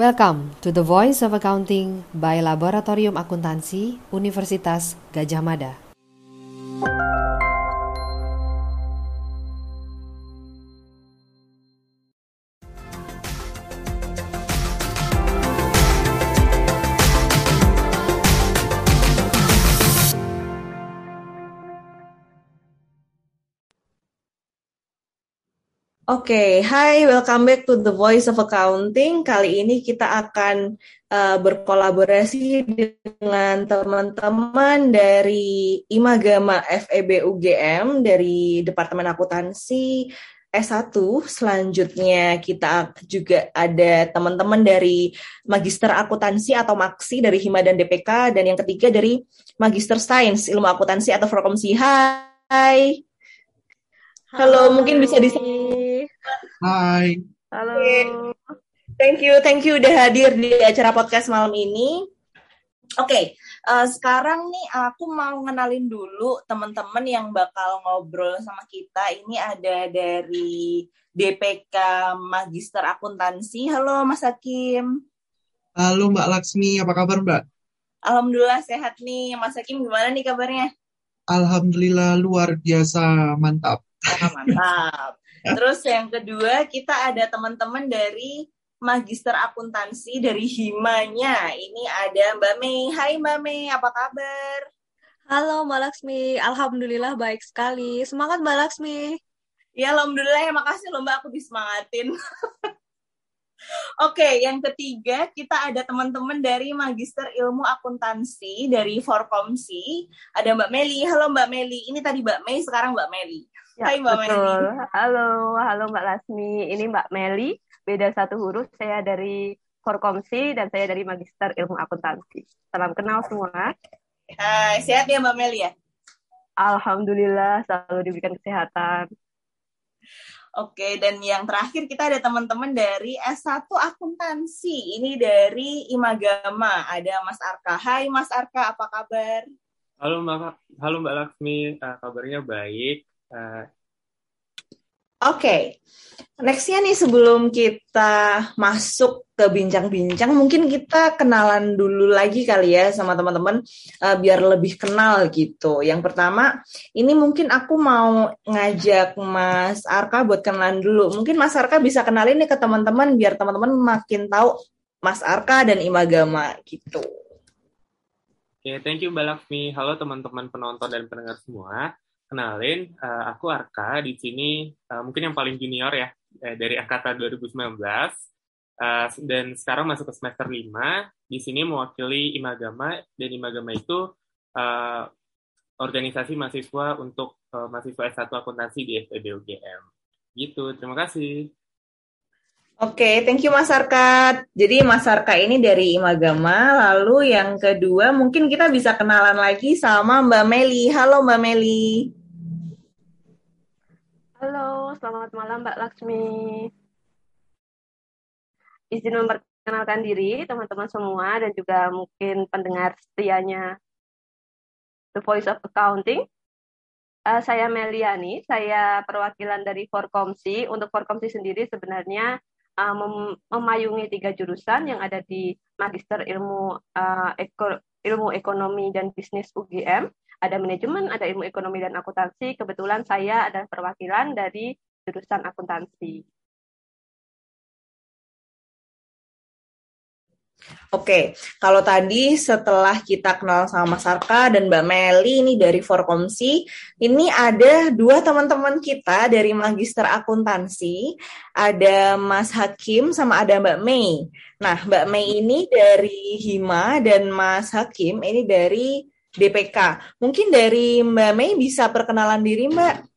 Welcome to the Voice of Accounting by Laboratorium Akuntansi Universitas Gajah Mada. Oke, okay. hai, welcome back to the Voice of Accounting. Kali ini kita akan uh, berkolaborasi dengan teman-teman dari Imagama FEB UGM dari Departemen Akuntansi S1. Selanjutnya kita juga ada teman-teman dari Magister Akuntansi atau Maksi dari Hima dan DPK dan yang ketiga dari Magister Sains Ilmu Akuntansi atau Forkomsi. Hai. Halo, Halo, mungkin bisa disebut Hai. Halo. Thank you, thank you udah hadir di acara podcast malam ini. Oke, okay, uh, eh, sekarang nih aku mau ngenalin dulu teman-teman yang bakal ngobrol sama kita. Ini ada dari DPK Magister Akuntansi. Halo Mas Hakim. Halo Mbak Laksmi, apa kabar Mbak? Alhamdulillah sehat nih. Mas Hakim gimana nih kabarnya? Alhamdulillah luar biasa, mantap. Oh, mantap. Terus yang kedua kita ada teman-teman dari Magister Akuntansi dari Himanya. Ini ada Mbak Mei. Hai Mbak Mei, apa kabar? Halo Mbak Laksmi, Alhamdulillah baik sekali. Semangat Mbak Laksmi. Ya Alhamdulillah, ya makasih loh Mbak, aku disemangatin. Oke, yang ketiga kita ada teman-teman dari Magister Ilmu Akuntansi dari Forkomsi. Ada Mbak Meli. Halo Mbak Meli. Ini tadi Mbak Mei, sekarang Mbak Meli. Ya, Hai Mbak betul. Meli. Halo, halo Mbak Lasmi. Ini Mbak Meli, beda satu huruf. Saya dari Forkomsi dan saya dari Magister Ilmu Akuntansi. Salam kenal semua. Hai, sehat ya Mbak Meli ya? Alhamdulillah selalu diberikan kesehatan. Oke, dan yang terakhir kita ada teman-teman dari S1 Akuntansi. Ini dari Imagama. Ada Mas Arka. Hai Mas Arka, apa kabar? Halo Mbak, halo Mbak Laksmi, uh, kabarnya baik. Uh, Oke, okay. nextnya nih sebelum kita masuk ke bincang-bincang, mungkin kita kenalan dulu lagi kali ya sama teman-teman uh, biar lebih kenal gitu. Yang pertama, ini mungkin aku mau ngajak Mas Arka buat kenalan dulu. Mungkin Mas Arka bisa kenalin nih ke teman-teman biar teman-teman makin tahu Mas Arka dan Imagama gitu. Oke, okay, thank you Mbak Lakmi. Halo teman-teman penonton dan pendengar semua kenalin, uh, aku Arka di sini uh, mungkin yang paling junior ya eh, dari angkatan 2019 uh, dan sekarang masuk ke semester 5 di sini mewakili Imagama dan Imagama itu uh, organisasi mahasiswa untuk uh, mahasiswa S1 akuntansi di FEB UGM. Gitu, terima kasih. Oke, okay, thank you Mas Arka. Jadi Mas Arka ini dari Imagama, lalu yang kedua mungkin kita bisa kenalan lagi sama Mbak Meli. Halo Mbak Meli. Selamat malam Mbak Laksmi. Izin memperkenalkan diri teman-teman semua dan juga mungkin pendengar setianya The Voice of Accounting. Uh, saya Meliani, saya perwakilan dari Forkomsi. Untuk Forkomsi sendiri sebenarnya uh, mem memayungi tiga jurusan yang ada di Magister Ilmu uh, Eko Ilmu Ekonomi dan Bisnis UGM ada manajemen, ada ilmu ekonomi dan akuntansi. Kebetulan saya adalah perwakilan dari jurusan akuntansi. Oke, kalau tadi setelah kita kenal sama Mas Arka dan Mbak Meli ini dari Forkomsi, ini ada dua teman-teman kita dari Magister Akuntansi, ada Mas Hakim sama ada Mbak Mei. Nah, Mbak Mei ini dari Hima dan Mas Hakim ini dari DPK. Mungkin dari Mbak Mei bisa perkenalan diri Mbak,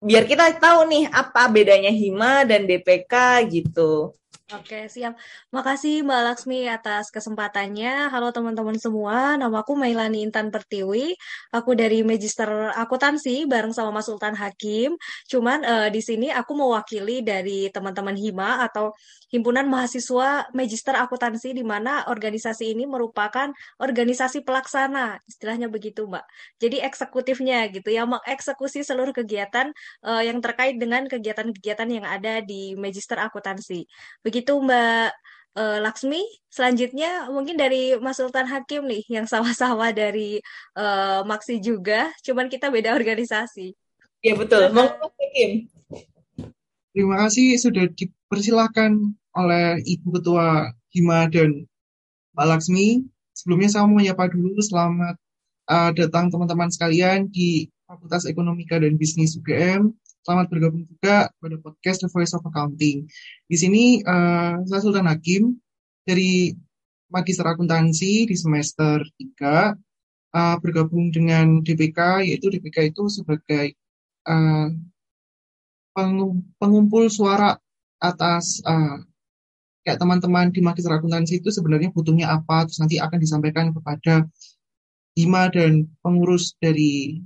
biar kita tahu nih apa bedanya Hima dan DPK gitu. Oke, siap. Makasih Mbak Laksmi atas kesempatannya. Halo teman-teman semua, nama aku Mailani Intan Pertiwi. Aku dari Magister Akuntansi bareng sama Mas Sultan Hakim. Cuman uh, di sini aku mewakili dari teman-teman Hima atau Himpunan Mahasiswa Magister Akuntansi di mana organisasi ini merupakan organisasi pelaksana, istilahnya begitu, Mbak. Jadi eksekutifnya gitu yang mengeksekusi seluruh kegiatan uh, yang terkait dengan kegiatan-kegiatan yang ada di Magister Akuntansi. Begitu, Mbak. uh, Laksmi. Selanjutnya mungkin dari Mas Sultan Hakim nih, yang sama-sama dari uh, Maksi juga, cuman kita beda organisasi. Iya betul. Mau Hakim. Terima kasih sudah dipersilahkan oleh Ibu Ketua Hima dan Mbak Laksmi. Sebelumnya saya mau menyapa dulu selamat uh, datang teman-teman sekalian di Fakultas Ekonomika dan Bisnis UGM. Selamat bergabung juga pada podcast The Voice of Accounting. Di sini uh, saya Sultan Hakim dari Magister Akuntansi di semester 3 uh, eh, bergabung dengan DPK yaitu DPK itu sebagai uh, pengumpul suara atas uh, kayak teman-teman di Magister Akuntansi itu sebenarnya butuhnya apa terus nanti akan disampaikan kepada Hima dan pengurus dari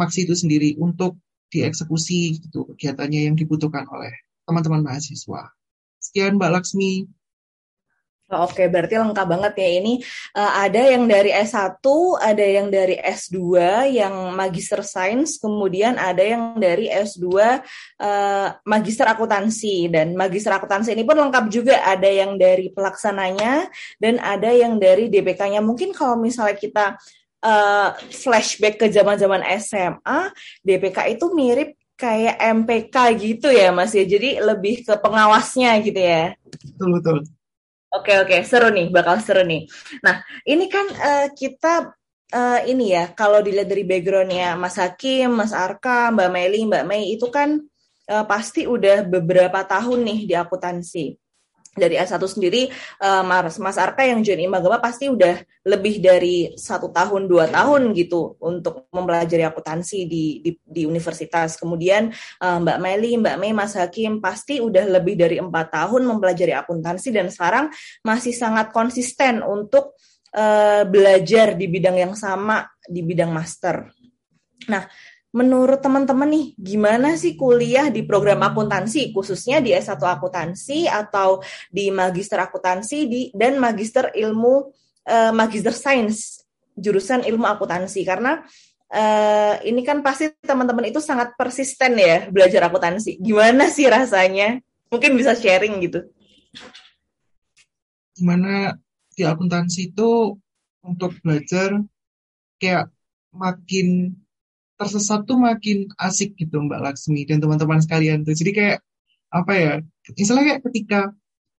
Maksi itu sendiri untuk dieksekusi gitu kegiatannya yang dibutuhkan oleh teman-teman mahasiswa. Sekian Mbak Laksmi. Oke, berarti lengkap banget ya ini. Uh, ada yang dari S1, ada yang dari S2, yang Magister Sains, kemudian ada yang dari S2 uh, eh, Magister Akuntansi. Dan Magister Akuntansi ini pun lengkap juga, ada yang dari pelaksananya, dan ada yang dari DPK-nya. Mungkin kalau misalnya kita uh, flashback ke zaman-zaman SMA, DPK itu mirip kayak MPK gitu ya Mas ya. Jadi lebih ke pengawasnya gitu ya. Betul betul. Oke oke, seru nih, bakal seru nih. Nah, ini kan uh, kita uh, ini ya, kalau dilihat dari backgroundnya Mas Hakim, Mas Arka, Mbak Meli, Mbak Mei itu kan uh, pasti udah beberapa tahun nih di akuntansi dari S1 sendiri uh, Mas, Mas Arka yang join Imagama pasti udah lebih dari satu tahun dua tahun gitu untuk mempelajari akuntansi di, di di universitas. Kemudian uh, Mbak Meli Mbak Mei Mas Hakim pasti udah lebih dari empat tahun mempelajari akuntansi dan sekarang masih sangat konsisten untuk uh, belajar di bidang yang sama di bidang master. Nah menurut teman-teman nih, gimana sih kuliah di program akuntansi, khususnya di S1 akuntansi atau di magister akuntansi di dan magister ilmu uh, magister sains jurusan ilmu akuntansi karena uh, ini kan pasti teman-teman itu sangat persisten ya belajar akuntansi. Gimana sih rasanya? Mungkin bisa sharing gitu. Gimana di akuntansi itu untuk belajar kayak makin tersesat tuh makin asik gitu Mbak Laksmi dan teman-teman sekalian tuh. Jadi kayak apa ya? Misalnya kayak ketika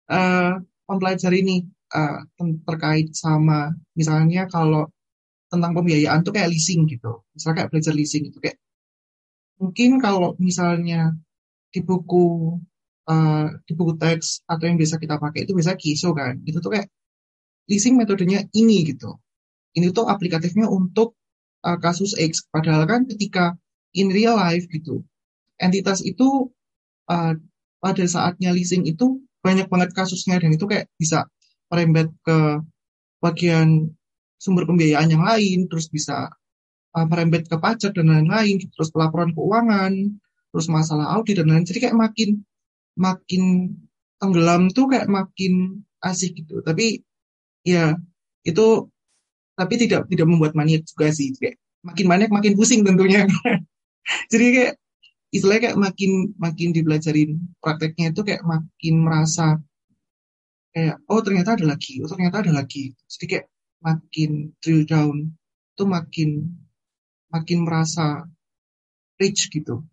uh, mempelajari ini uh, terkait sama misalnya kalau tentang pembiayaan tuh kayak leasing gitu. Misalnya kayak belajar leasing itu kayak mungkin kalau misalnya di buku uh, di buku teks atau yang biasa kita pakai itu biasa kiso kan. Itu tuh kayak leasing metodenya ini gitu. Ini tuh aplikatifnya untuk uh, kasus X. Padahal kan ketika in real life gitu, entitas itu uh, pada saatnya leasing itu banyak banget kasusnya dan itu kayak bisa merembet ke bagian sumber pembiayaan yang lain, terus bisa uh, merembet ke pajak dan lain-lain, terus pelaporan keuangan, terus masalah audit dan lain-lain. Jadi kayak makin makin tenggelam tuh kayak makin asik gitu. Tapi ya itu tapi tidak tidak membuat maniak juga sih. Kayak makin maniak makin pusing tentunya. Jadi kayak istilahnya kayak makin makin dipelajarin prakteknya itu kayak makin merasa kayak oh ternyata ada lagi oh ternyata ada lagi. Jadi kayak makin drill down itu makin makin merasa rich gitu.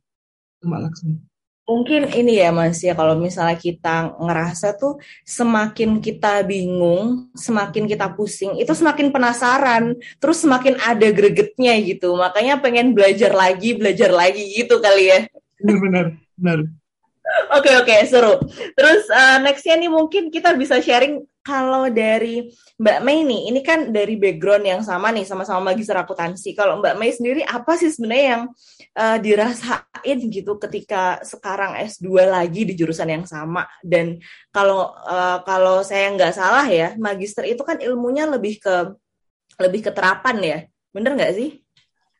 Itu Laksmi Mungkin ini ya Mas ya kalau misalnya kita ngerasa tuh semakin kita bingung, semakin kita pusing, itu semakin penasaran, terus semakin ada gregetnya gitu. Makanya pengen belajar lagi, belajar lagi gitu kali ya. Benar, benar. Oke oke seru. Terus uh, nextnya nih mungkin kita bisa sharing kalau dari Mbak Mei nih, ini kan dari background yang sama nih, sama-sama magister akuntansi. Kalau Mbak Mei sendiri, apa sih sebenarnya yang uh, dirasain gitu ketika sekarang S2 lagi di jurusan yang sama? Dan kalau uh, kalau saya nggak salah ya, magister itu kan ilmunya lebih ke lebih ke terapan ya, bener nggak sih?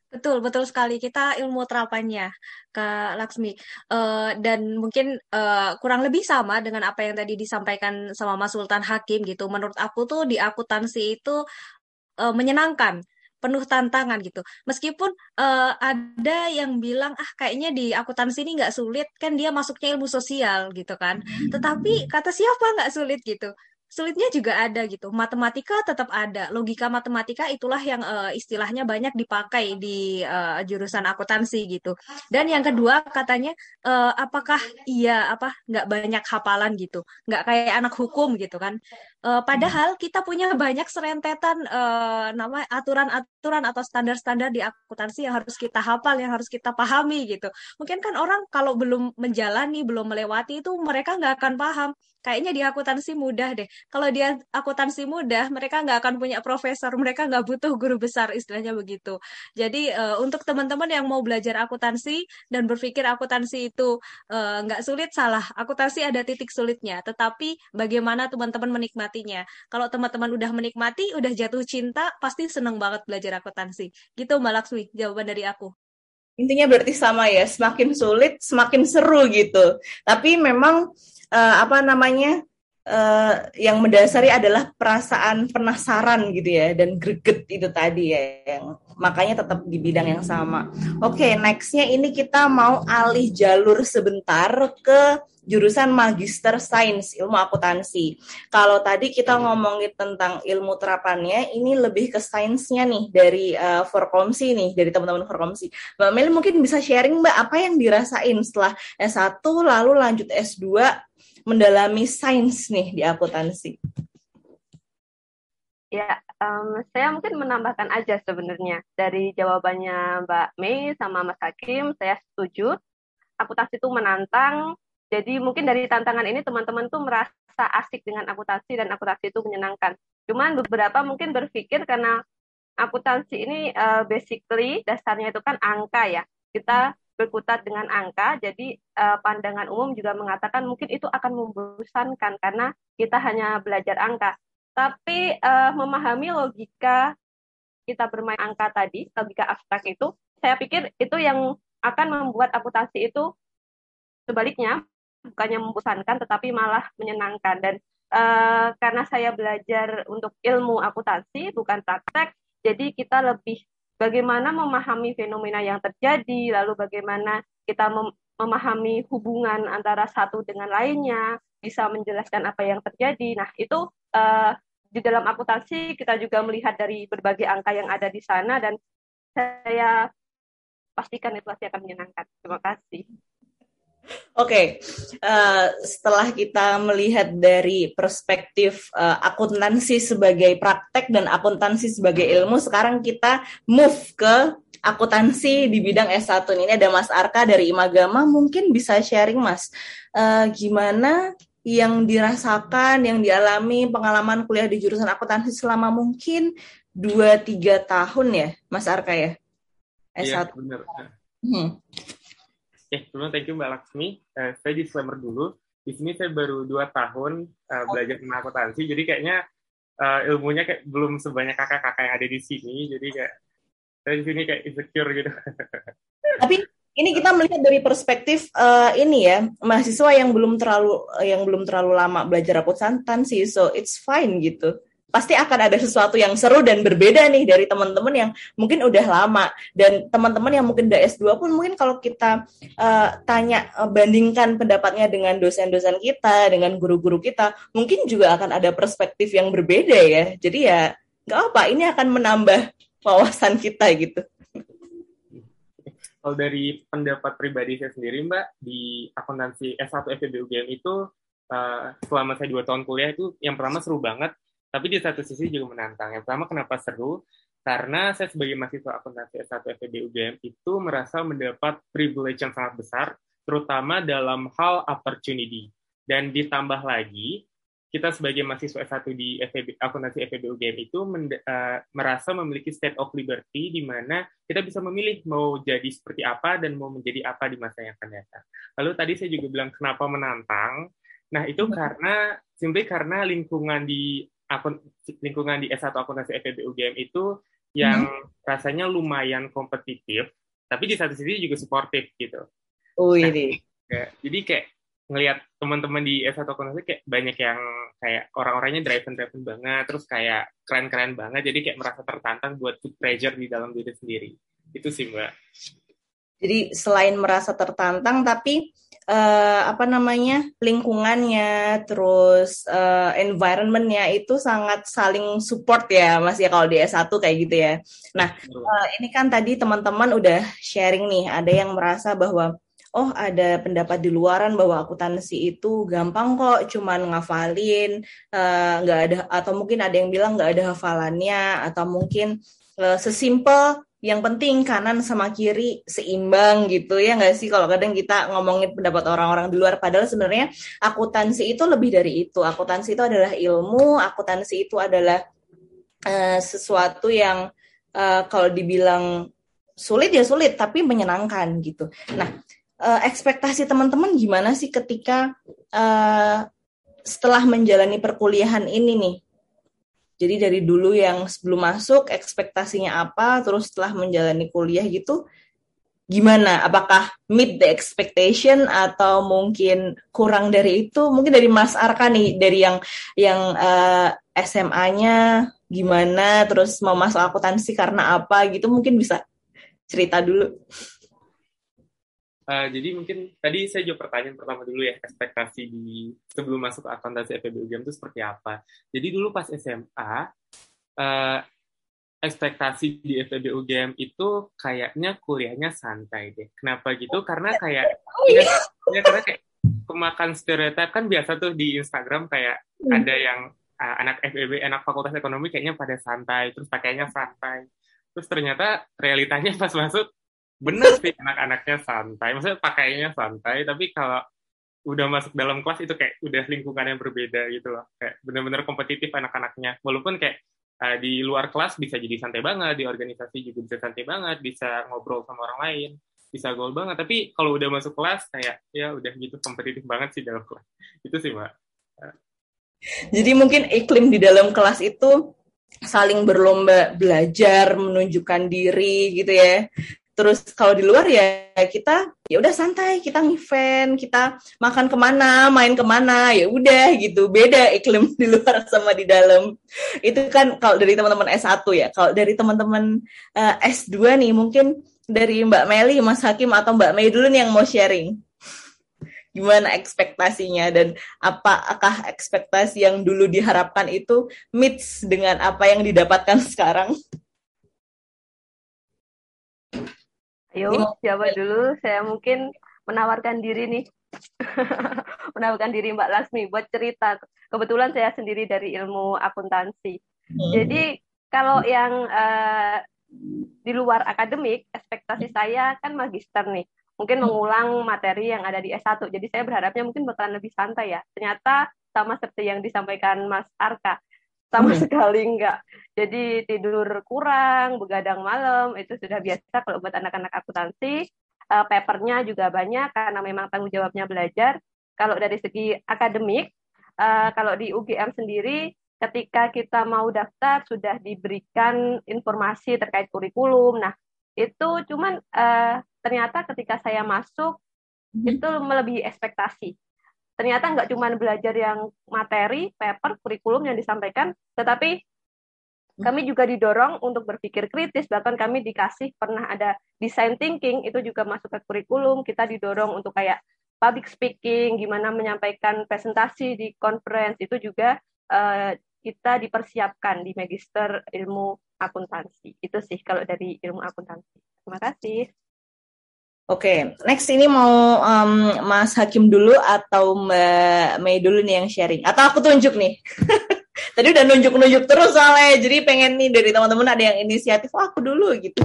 Betul, betul sekali. Kita ilmu terapannya, Kak Laksmi. Uh, dan mungkin uh, kurang lebih sama dengan apa yang tadi disampaikan sama Mas Sultan Hakim gitu. Menurut aku tuh di akuntansi itu uh, menyenangkan, penuh tantangan gitu. Meskipun uh, ada yang bilang, ah kayaknya di akuntansi ini nggak sulit, kan dia masuknya ilmu sosial gitu kan. Tetapi kata siapa nggak sulit gitu? Sulitnya juga ada gitu. Matematika tetap ada. Logika matematika itulah yang uh, istilahnya banyak dipakai di uh, jurusan akuntansi gitu. Dan yang kedua katanya uh, apakah iya apa nggak banyak hafalan gitu, nggak kayak anak hukum gitu kan. Uh, padahal kita punya banyak serentetan uh, nama aturan-aturan atau standar-standar di akuntansi yang harus kita hafal, yang harus kita pahami gitu. Mungkin kan orang kalau belum menjalani, belum melewati itu mereka nggak akan paham kayaknya di akuntansi mudah deh. Kalau dia akuntansi mudah, mereka nggak akan punya profesor, mereka nggak butuh guru besar, istilahnya begitu. Jadi uh, untuk teman-teman yang mau belajar akuntansi dan berpikir akuntansi itu uh, nggak sulit, salah. Akuntansi ada titik sulitnya, tetapi bagaimana teman-teman menikmatinya. Kalau teman-teman udah menikmati, udah jatuh cinta, pasti seneng banget belajar akuntansi. Gitu Mbak Laksmi, jawaban dari aku. Intinya berarti sama ya, semakin sulit, semakin seru gitu. Tapi memang uh, apa namanya uh, yang mendasari adalah perasaan penasaran gitu ya dan greget itu tadi ya yang makanya tetap di bidang yang sama. Oke, okay, nextnya ini kita mau alih jalur sebentar ke jurusan Magister Sains Ilmu Akuntansi. Kalau tadi kita ngomongin tentang ilmu terapannya, ini lebih ke sainsnya nih dari uh, Forkomsi nih, dari teman-teman Forkomsi. Mbak Meli mungkin bisa sharing Mbak apa yang dirasain setelah S1 lalu lanjut S2 mendalami sains nih di akuntansi? Ya, um, saya mungkin menambahkan aja sebenarnya dari jawabannya Mbak Mei sama Mas Hakim, saya setuju. Akuntansi itu menantang, jadi mungkin dari tantangan ini teman-teman tuh merasa asik dengan akuntansi dan akuntansi itu menyenangkan. Cuman beberapa mungkin berpikir karena akuntansi ini uh, basically dasarnya itu kan angka ya. Kita berkutat dengan angka, jadi uh, pandangan umum juga mengatakan mungkin itu akan membosankan karena kita hanya belajar angka. Tapi uh, memahami logika kita bermain angka tadi, logika abstrak itu, saya pikir itu yang akan membuat akuntansi itu sebaliknya bukannya membosankan tetapi malah menyenangkan dan uh, karena saya belajar untuk ilmu akuntansi bukan praktek, jadi kita lebih bagaimana memahami fenomena yang terjadi, lalu bagaimana kita mem memahami hubungan antara satu dengan lainnya, bisa menjelaskan apa yang terjadi. Nah, itu uh, di dalam akuntansi kita juga melihat dari berbagai angka yang ada di sana dan saya pastikan itu pasti akan menyenangkan. Terima kasih. Oke, okay. uh, setelah kita melihat dari perspektif uh, akuntansi sebagai praktek dan akuntansi sebagai ilmu, sekarang kita move ke akuntansi di bidang S1 ini ada Mas Arka dari Imagama, mungkin bisa sharing Mas, uh, gimana yang dirasakan, yang dialami pengalaman kuliah di jurusan akuntansi selama mungkin 2-3 tahun ya, Mas Arka ya? S1. Iya, benar. Hmm. Oke, sebelum thank you Mbak Laksmi. Uh, saya disclaimer dulu. Di sini saya baru dua tahun uh, belajar tentang akuntansi, jadi kayaknya uh, ilmunya kayak belum sebanyak kakak-kakak yang ada di sini. Jadi kayak saya di sini kayak insecure gitu. Tapi ini kita melihat dari perspektif uh, ini ya mahasiswa yang belum terlalu yang belum terlalu lama belajar akuntansi, so it's fine gitu pasti akan ada sesuatu yang seru dan berbeda nih dari teman-teman yang mungkin udah lama. Dan teman-teman yang mungkin udah S2 pun mungkin kalau kita uh, tanya uh, bandingkan pendapatnya dengan dosen-dosen kita dengan guru-guru kita mungkin juga akan ada perspektif yang berbeda ya. Jadi ya nggak apa ini akan menambah wawasan kita gitu. Kalau dari pendapat pribadi saya sendiri mbak di akuntansi S1 FEB UGM itu uh, selama saya dua tahun kuliah itu yang pertama seru banget tapi di satu sisi juga menantang. Yang pertama kenapa seru? Karena saya sebagai mahasiswa akuntansi S1 FEB UGM itu merasa mendapat privilege yang sangat besar, terutama dalam hal opportunity. Dan ditambah lagi, kita sebagai mahasiswa S1 di FEB, akuntansi FEB UGM itu uh, merasa memiliki state of liberty di mana kita bisa memilih mau jadi seperti apa dan mau menjadi apa di masa yang akan datang. Lalu tadi saya juga bilang kenapa menantang. Nah, itu karena simply karena lingkungan di akun lingkungan di S1 akuntansi FEB UGM itu yang hmm. rasanya lumayan kompetitif, tapi di satu sisi juga suportif gitu. Oh ini. Nah, jadi kayak ngelihat teman-teman di S1 akuntansi kayak banyak yang kayak orang-orangnya driven-driven banget, terus kayak keren-keren banget, jadi kayak merasa tertantang buat put pressure di dalam diri sendiri. Itu sih Mbak. Jadi selain merasa tertantang, tapi uh, apa namanya lingkungannya, terus uh, environmentnya itu sangat saling support ya, Mas ya kalau di S1 kayak gitu ya. Nah, uh, ini kan tadi teman-teman udah sharing nih, ada yang merasa bahwa oh ada pendapat di luaran bahwa akuntansi itu gampang kok cuman ngafalin nggak uh, ada atau mungkin ada yang bilang nggak ada hafalannya atau mungkin uh, sesimpel yang penting kanan sama kiri seimbang gitu ya nggak sih? Kalau kadang kita ngomongin pendapat orang-orang di luar padahal sebenarnya akuntansi itu lebih dari itu. Akuntansi itu adalah ilmu akuntansi itu adalah uh, sesuatu yang uh, kalau dibilang sulit ya sulit tapi menyenangkan gitu. Nah uh, ekspektasi teman-teman gimana sih ketika uh, setelah menjalani perkuliahan ini nih jadi dari dulu yang sebelum masuk ekspektasinya apa, terus setelah menjalani kuliah gitu gimana? Apakah meet the expectation atau mungkin kurang dari itu? Mungkin dari Mas Arka nih, dari yang yang uh, eh, SMA-nya gimana, terus mau masuk akuntansi karena apa gitu? Mungkin bisa cerita dulu. Uh, jadi mungkin tadi saya jawab pertanyaan pertama dulu ya, ekspektasi di sebelum masuk ke akuntansi FEB UGM itu seperti apa. Jadi dulu pas SMA, uh, eh, ekspektasi di FEB UGM itu kayaknya kuliahnya santai deh. Kenapa gitu? Karena kayak, oh, iya. ya, ya karena kayak pemakan stereotip kan biasa tuh di Instagram kayak hmm. ada yang uh, anak FEB, anak fakultas ekonomi kayaknya pada santai, terus pakainya santai. Terus ternyata realitanya pas masuk bener sih anak-anaknya santai. Maksudnya pakainya santai tapi kalau udah masuk dalam kelas itu kayak udah lingkungan yang berbeda gitu loh. Kayak bener-bener kompetitif anak-anaknya. Walaupun kayak uh, di luar kelas bisa jadi santai banget di organisasi juga bisa santai banget bisa ngobrol sama orang lain bisa goal banget. Tapi kalau udah masuk kelas kayak ya udah gitu kompetitif banget sih dalam kelas. Itu sih mbak. Jadi mungkin iklim di dalam kelas itu saling berlomba belajar menunjukkan diri gitu ya Terus kalau di luar ya kita ya udah santai, kita event, kita makan ke mana, main ke mana, ya udah gitu. Beda iklim di luar sama di dalam. Itu kan kalau dari teman-teman S1 ya. Kalau dari teman-teman uh, eh, S2 nih mungkin dari Mbak Meli, Mas Hakim atau Mbak Mei dulu nih yang mau sharing. Gimana ekspektasinya dan apakah ekspektasi yang dulu diharapkan itu meets dengan apa yang didapatkan sekarang? Ayo, siapa dulu? Saya mungkin menawarkan diri nih. menawarkan diri Mbak Lasmi buat cerita. Kebetulan saya sendiri dari ilmu akuntansi. Hmm. Jadi kalau yang uh, di luar akademik, ekspektasi saya kan magister nih. Mungkin mengulang materi yang ada di S1. Jadi saya berharapnya mungkin bakalan lebih santai ya. Ternyata sama seperti yang disampaikan Mas Arka sama hmm. sekali enggak. Jadi tidur kurang, begadang malam itu sudah biasa kalau buat anak-anak akuntansi. Uh, papernya juga banyak karena memang tanggung jawabnya belajar. Kalau dari segi akademik, uh, kalau di UGM sendiri ketika kita mau daftar sudah diberikan informasi terkait kurikulum. Nah, itu cuman uh, ternyata ketika saya masuk hmm. itu melebihi ekspektasi ternyata nggak cuma belajar yang materi, paper, kurikulum yang disampaikan, tetapi kami juga didorong untuk berpikir kritis, bahkan kami dikasih pernah ada design thinking, itu juga masuk ke kurikulum, kita didorong untuk kayak public speaking, gimana menyampaikan presentasi di conference, itu juga uh, kita dipersiapkan di Magister Ilmu Akuntansi. Itu sih kalau dari ilmu akuntansi. Terima kasih. Oke, okay. next ini mau um, Mas Hakim dulu atau Mbak Mei dulu nih yang sharing? Atau aku tunjuk nih? Tadi udah nunjuk-nunjuk terus soalnya, jadi pengen nih dari teman-teman ada yang inisiatif, oh, aku dulu gitu.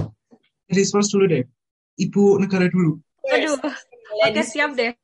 Ladies first dulu deh, Ibu negara dulu. Aduh, oke okay, siap deh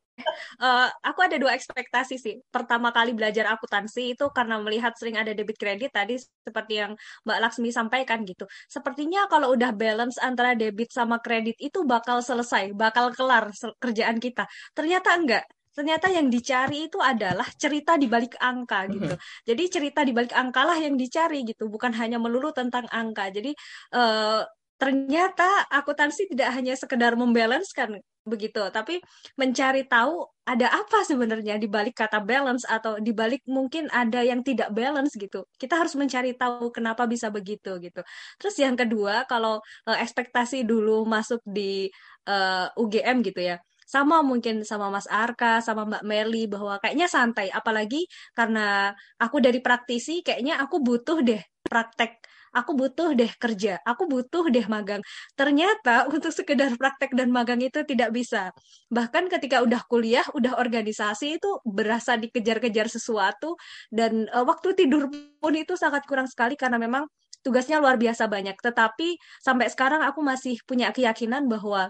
uh, aku ada dua ekspektasi sih. Pertama kali belajar akuntansi itu karena melihat sering ada debit kredit tadi seperti yang Mbak Laksmi sampaikan gitu. Sepertinya kalau udah balance antara debit sama kredit itu bakal selesai, bakal kelar kerjaan kita. Ternyata enggak ternyata yang dicari itu adalah cerita di balik angka gitu. Jadi cerita di balik angka lah yang dicari gitu, bukan hanya melulu tentang angka. Jadi uh, ternyata akuntansi tidak hanya sekedar membalancekan begitu, tapi mencari tahu ada apa sebenarnya di balik kata balance atau di balik mungkin ada yang tidak balance gitu. Kita harus mencari tahu kenapa bisa begitu gitu. Terus yang kedua, kalau uh, ekspektasi dulu masuk di uh, eh, UGM gitu ya. Sama mungkin sama Mas Arka, sama Mbak Meli bahwa kayaknya santai. Apalagi karena aku dari praktisi, kayaknya aku butuh deh praktek aku butuh deh kerja, aku butuh deh magang. Ternyata untuk sekedar praktek dan magang itu tidak bisa. Bahkan ketika udah kuliah, udah organisasi itu berasa dikejar-kejar sesuatu dan uh, waktu tidur pun itu sangat kurang sekali karena memang tugasnya luar biasa banyak. Tetapi sampai sekarang aku masih punya keyakinan bahwa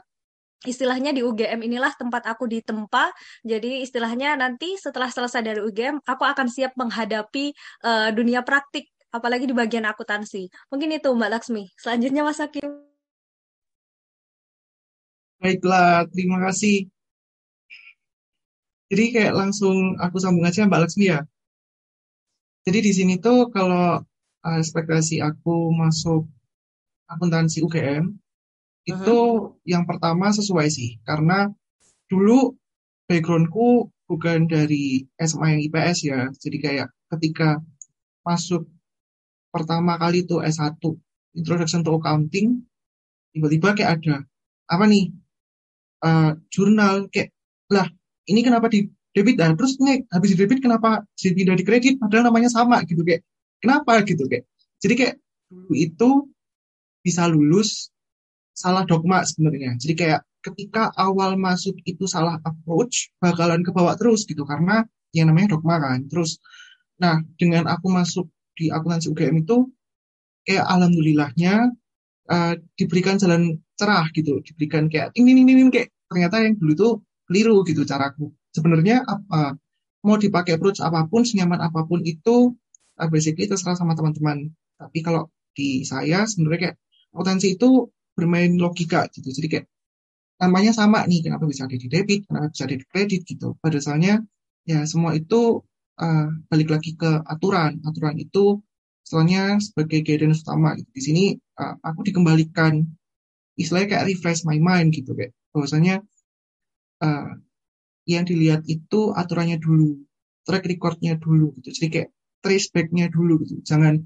istilahnya di UGM inilah tempat aku ditempa. Jadi istilahnya nanti setelah selesai dari UGM, aku akan siap menghadapi uh, dunia praktik apalagi di bagian akuntansi. Mungkin itu Mbak Laksmi. Selanjutnya Mas Hakim. Baiklah, terima kasih. Jadi kayak langsung aku sambung aja Mbak Laksmi ya. Jadi di sini tuh kalau uh, ekspektasi aku masuk akuntansi UGM, itu uh -huh. yang pertama sesuai sih. Karena dulu backgroundku bukan dari SMA yang IPS ya. Jadi kayak ketika masuk pertama kali itu S1 Introduction to Accounting tiba-tiba kayak ada apa nih uh, jurnal kayak lah ini kenapa di debit? Dan terus nih habis di debit kenapa jadi pindah di kredit? Padahal namanya sama gitu kayak kenapa gitu kayak. Jadi kayak dulu itu bisa lulus salah dogma sebenarnya. Jadi kayak ketika awal masuk itu salah approach bakalan ke bawah terus gitu karena yang namanya dogma kan terus. Nah dengan aku masuk di akuntansi UGM itu kayak alhamdulillahnya uh, diberikan jalan cerah gitu, diberikan kayak ini ini ini kayak ternyata yang dulu itu keliru gitu caraku. Sebenarnya apa mau dipakai approach apa pun, senyaman apa pun itu uh, basically terserah sama teman-teman. Tapi kalau di saya sebenarnya kayak akuntansi itu bermain logika gitu. Jadi kayak namanya sama nih, kenapa bisa ada di debit, kenapa bisa ada di kredit gitu. Pada dasarnya ya semua itu uh, balik lagi ke aturan. Aturan itu soalnya sebagai guidance utama. Gitu. Di sini uh, aku dikembalikan istilahnya kayak refresh my mind gitu kayak bahwasanya uh, yang dilihat itu aturannya dulu, track recordnya dulu gitu. Jadi kayak trace backnya dulu gitu. Jangan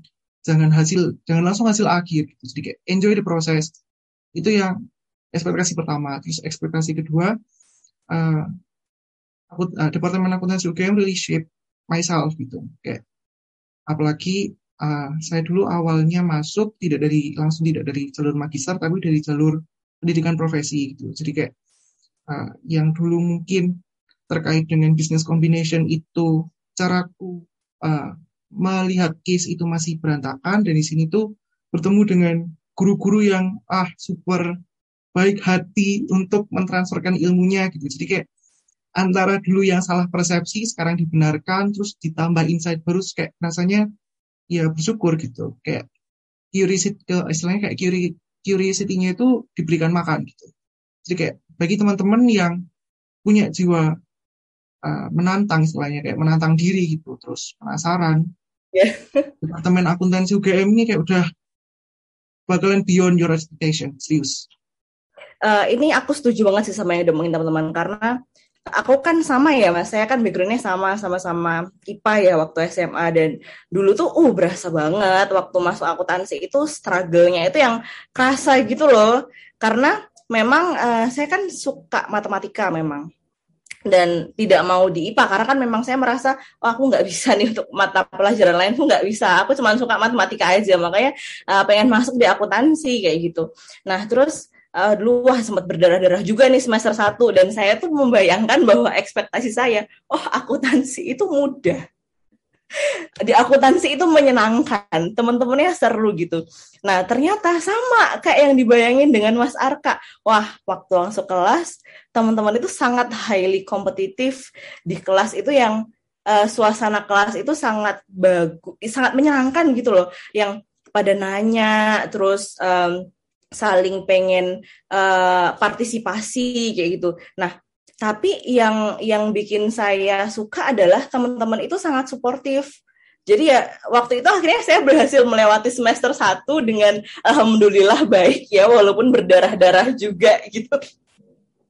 jangan hasil jangan langsung hasil akhir gitu. Jadi kayak enjoy the process. Itu yang ekspektasi pertama. Terus ekspektasi kedua, uh, aku, uh, Departemen Akuntansi UGM really shape myself gitu. Kayak apalagi uh, saya dulu awalnya masuk tidak dari langsung tidak dari jalur magister tapi dari jalur pendidikan profesi gitu. Jadi kayak uh, yang dulu mungkin terkait dengan business combination itu caraku uh, melihat case itu masih berantakan dan di sini tuh bertemu dengan guru-guru yang ah super baik hati untuk mentransferkan ilmunya gitu. Jadi kayak antara dulu yang salah persepsi sekarang dibenarkan terus ditambah insight baru kayak rasanya ya bersyukur gitu. Kayak curiosity ke istilahnya kayak curiosity-nya itu diberikan makan gitu. Jadi kayak bagi teman-teman yang punya jiwa uh, menantang istilahnya kayak menantang diri gitu terus penasaran. Yeah. departemen akuntansi UGM ini kayak udah bakalan beyond your expectation serius. Uh, ini aku setuju banget sih sama yang udah teman-teman karena aku kan sama ya mas, saya kan backgroundnya sama sama-sama IPA ya waktu SMA dan dulu tuh uh berasa banget waktu masuk akuntansi itu struggle-nya itu yang kerasa gitu loh. Karena memang uh, saya kan suka matematika memang. Dan tidak mau di IPA karena kan memang saya merasa oh, aku nggak bisa nih untuk mata pelajaran lain. Pun nggak bisa. Aku cuma suka matematika aja. Makanya uh, pengen masuk di akuntansi kayak gitu. Nah terus uh, dulu wah sempat berdarah-darah juga nih semester 1 dan saya tuh membayangkan bahwa ekspektasi saya, oh akuntansi itu mudah. Di akuntansi itu menyenangkan, teman-temannya seru gitu. Nah, ternyata sama kayak yang dibayangin dengan Mas Arka. Wah, waktu langsung kelas, teman-teman itu sangat highly kompetitif di kelas itu yang uh, suasana kelas itu sangat bagus, sangat menyenangkan gitu loh. Yang pada nanya, terus um, saling pengen uh, partisipasi kayak gitu. Nah, tapi yang yang bikin saya suka adalah teman-teman itu sangat suportif. Jadi ya waktu itu akhirnya saya berhasil melewati semester satu dengan alhamdulillah baik ya walaupun berdarah-darah juga gitu.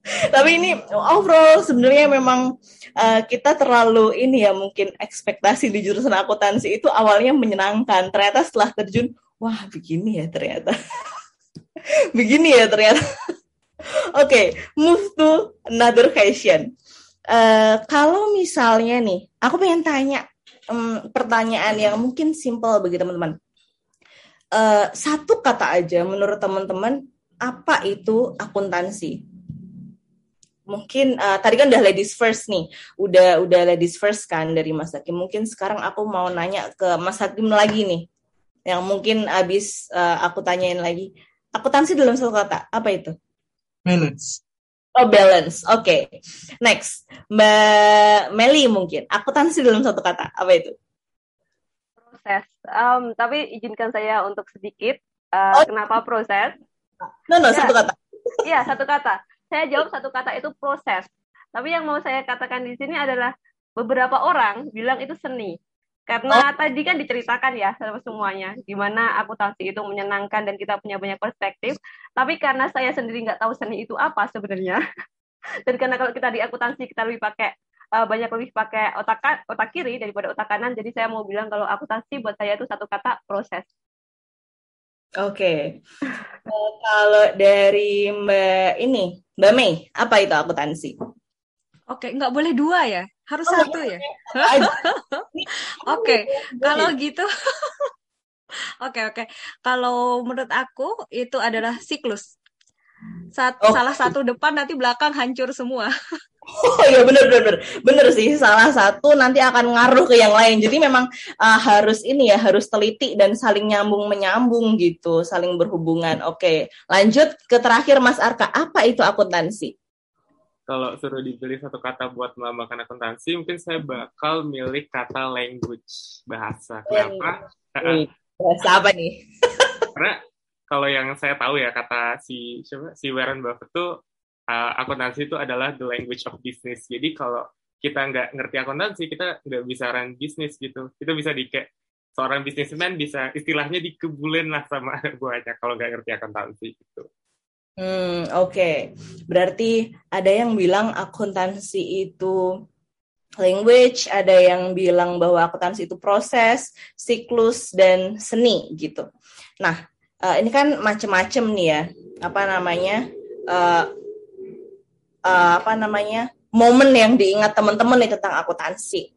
Tapi ini overall sebenarnya memang uh, kita terlalu ini ya mungkin ekspektasi di jurusan akuntansi itu awalnya menyenangkan. Ternyata setelah terjun, wah begini ya ternyata. begini ya ternyata. Oke, okay, move to another question. Uh, kalau misalnya nih, aku pengen tanya um, pertanyaan yang mungkin simple bagi teman-teman. Uh, satu kata aja menurut teman-teman apa itu akuntansi? mungkin uh, tadi kan udah ladies first nih, udah udah ladies first kan dari Mas Hakim. Mungkin sekarang aku mau nanya ke Mas Hakim lagi nih, yang mungkin abis uh, aku tanyain lagi. Akuntansi dalam satu kata, apa itu? Balance. Oh balance, oke. Okay. Next, Mbak Meli mungkin. Akuntansi dalam satu kata, apa itu? Proses. Um, tapi izinkan saya untuk sedikit. Uh, oh. Kenapa proses? No, no, ya. satu kata. Iya, satu kata saya jawab satu kata itu proses. Tapi yang mau saya katakan di sini adalah beberapa orang bilang itu seni. Karena oh. tadi kan diceritakan ya sama semuanya, gimana akuntansi itu menyenangkan dan kita punya banyak perspektif. Tapi karena saya sendiri nggak tahu seni itu apa sebenarnya, dan karena kalau kita di akuntansi kita lebih pakai uh, banyak lebih pakai otak otak kiri daripada otak kanan, jadi saya mau bilang kalau akuntansi buat saya itu satu kata proses. Oke, okay. uh, kalau dari Mbak ini Mbak Mei, apa itu akuntansi? Oke, nggak boleh dua ya? Harus oh, satu ya? Oke, kalau gitu. Oke, oke. Kalau menurut aku itu adalah siklus. Sat, oh. Salah satu depan nanti belakang hancur semua. Oh iya bener bener bener sih salah satu nanti akan ngaruh ke yang lain jadi memang uh, harus ini ya harus teliti dan saling nyambung menyambung gitu saling berhubungan oke lanjut ke terakhir Mas Arka apa itu akuntansi kalau suruh dipilih satu kata buat melambangkan akuntansi mungkin saya bakal milih kata language bahasa kenapa bahasa apa nih karena kalau yang saya tahu ya kata si siapa si Warren Buffett tuh uh, akuntansi itu adalah the language of business. Jadi kalau kita nggak ngerti akuntansi, kita nggak bisa run bisnis gitu. Kita bisa di kayak seorang bisnismen bisa istilahnya dikebulin lah sama buahnya kalau nggak ngerti akuntansi gitu. Hmm, oke. Okay. Berarti ada yang bilang akuntansi itu language, ada yang bilang bahwa akuntansi itu proses, siklus, dan seni gitu. Nah, uh, ini kan macem-macem nih ya, apa namanya, uh, uh, apa namanya momen yang diingat teman-teman nih tentang akuntansi.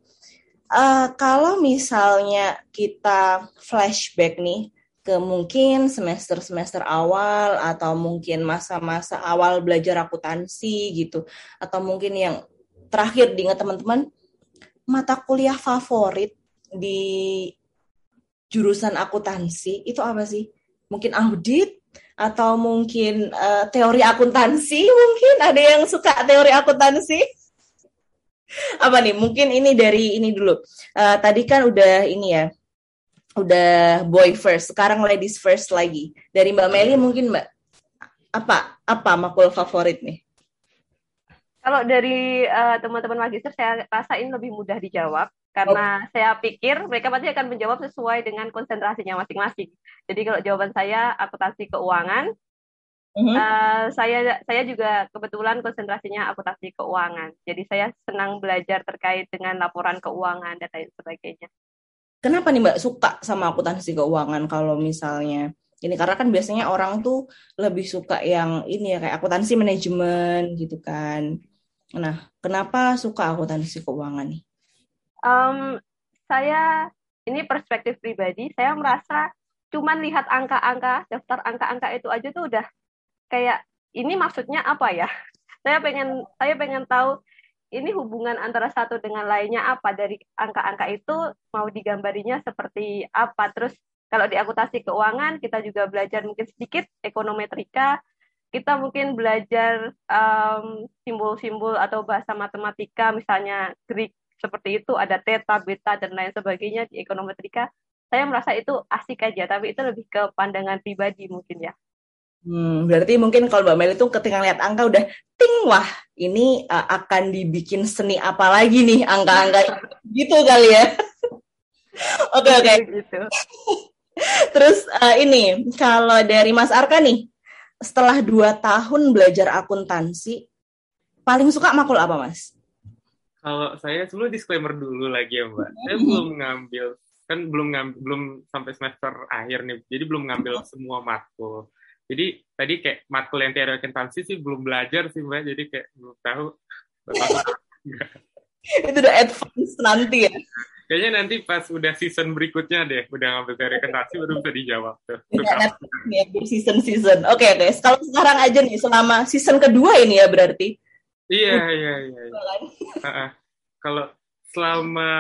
Uh, kalau misalnya kita flashback nih ke mungkin semester-semester awal atau mungkin masa-masa awal belajar akuntansi gitu. Atau mungkin yang terakhir diingat teman-teman mata kuliah favorit di jurusan akuntansi itu apa sih? Mungkin audit atau mungkin uh, teori akuntansi mungkin? Ada yang suka teori akuntansi? Apa nih? Mungkin ini dari ini dulu. Uh, tadi kan udah ini ya udah boy first sekarang ladies first lagi dari mbak Meli mungkin mbak apa apa makul favorit nih kalau dari uh, teman-teman magister saya rasa ini lebih mudah dijawab karena oh. saya pikir mereka pasti akan menjawab sesuai dengan konsentrasinya masing-masing. Jadi kalau jawaban saya akuntansi keuangan, uh-huh. uh, saya saya juga kebetulan konsentrasinya akuntansi keuangan. Jadi saya senang belajar terkait dengan laporan keuangan dan lain sebagainya. Kenapa nih Mbak suka sama akuntansi keuangan kalau misalnya ini karena kan biasanya orang tuh lebih suka yang ini ya kayak akuntansi manajemen gitu kan. Nah, kenapa suka akuntansi keuangan nih? Um, saya ini perspektif pribadi, saya merasa cuman lihat angka-angka, daftar angka-angka itu aja tuh udah kayak ini maksudnya apa ya? Saya pengen saya pengen tahu ini hubungan antara satu dengan lainnya apa dari angka-angka itu mau digambarinya seperti apa terus kalau di akuntansi keuangan kita juga belajar mungkin sedikit ekonometrika kita mungkin belajar simbol-simbol um, atau bahasa matematika misalnya Greek seperti itu ada theta, beta dan lain sebagainya di ekonometrika. Saya merasa itu asik aja, tapi itu lebih ke pandangan pribadi mungkin ya. Hmm, berarti mungkin kalau Mbak Mel itu ketika lihat angka udah ting wah ini uh, akan dibikin seni apa lagi nih angka-angka gitu kali ya. Oke oke. Okay, okay. gitu. Terus uh, ini kalau dari Mas Arka nih setelah dua tahun belajar akuntansi paling suka makul apa mas? Kalau saya sebelum disclaimer dulu lagi ya mbak, saya belum ngambil kan belum ngambil belum sampai semester akhir nih, jadi belum ngambil semua matkul. Jadi tadi kayak matkul yang teori akuntansi sih belum belajar sih mbak, jadi kayak belum tahu. Itu udah advance nanti ya. Kayaknya nanti pas udah season berikutnya deh, udah ngambil teori akuntansi baru bisa dijawab tuh. Ya, ya, season season. Oke okay, guys, kalau sekarang aja nih selama season kedua ini ya berarti. Iya iya iya. iya. Uh -uh. Kalau selama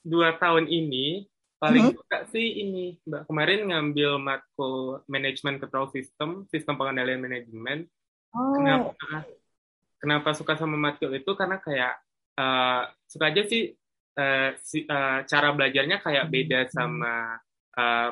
dua tahun ini paling hmm. suka sih ini mbak. Kemarin ngambil matkul manajemen control system sistem pengendalian manajemen. Oh. Kenapa kenapa suka sama matkul itu? Karena kayak uh, suka aja sih uh, si, uh, cara belajarnya kayak beda sama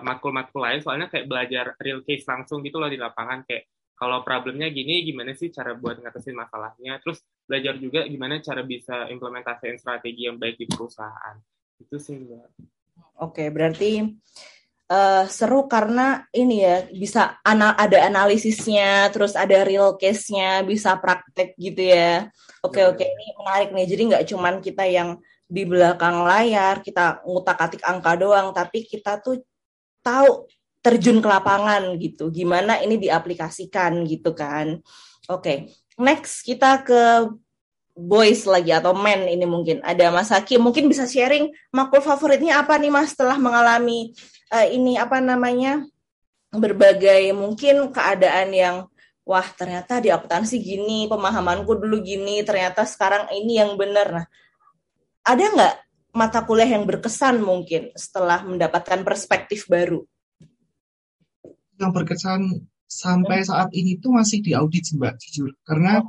matkul-matkul uh, lain. Soalnya kayak belajar real case langsung gitu loh di lapangan. Kayak kalau problemnya gini gimana sih cara buat ngatasin masalahnya? Terus belajar juga gimana cara bisa implementasiin strategi yang baik di perusahaan. Itu sih mbak oke berarti uh, seru karena ini ya bisa ana ada analisisnya terus ada real case-nya bisa praktek gitu ya oke oke ini menarik nih jadi nggak cuman kita yang di belakang layar kita ngutak-atik angka doang tapi kita tuh tahu terjun ke lapangan gitu. Gimana ini diaplikasikan gitu kan. Oke, okay. next kita ke boys lagi atau men ini mungkin. Ada Mas Hakim, mungkin bisa sharing makul favoritnya apa nih Mas setelah mengalami uh, ini apa namanya berbagai mungkin keadaan yang wah ternyata di akuntansi gini, pemahamanku dulu gini, ternyata sekarang ini yang benar. Nah, ada nggak mata kuliah yang berkesan mungkin setelah mendapatkan perspektif baru? yang berkesan sampai saat ini tuh masih di audit sih mbak jujur karena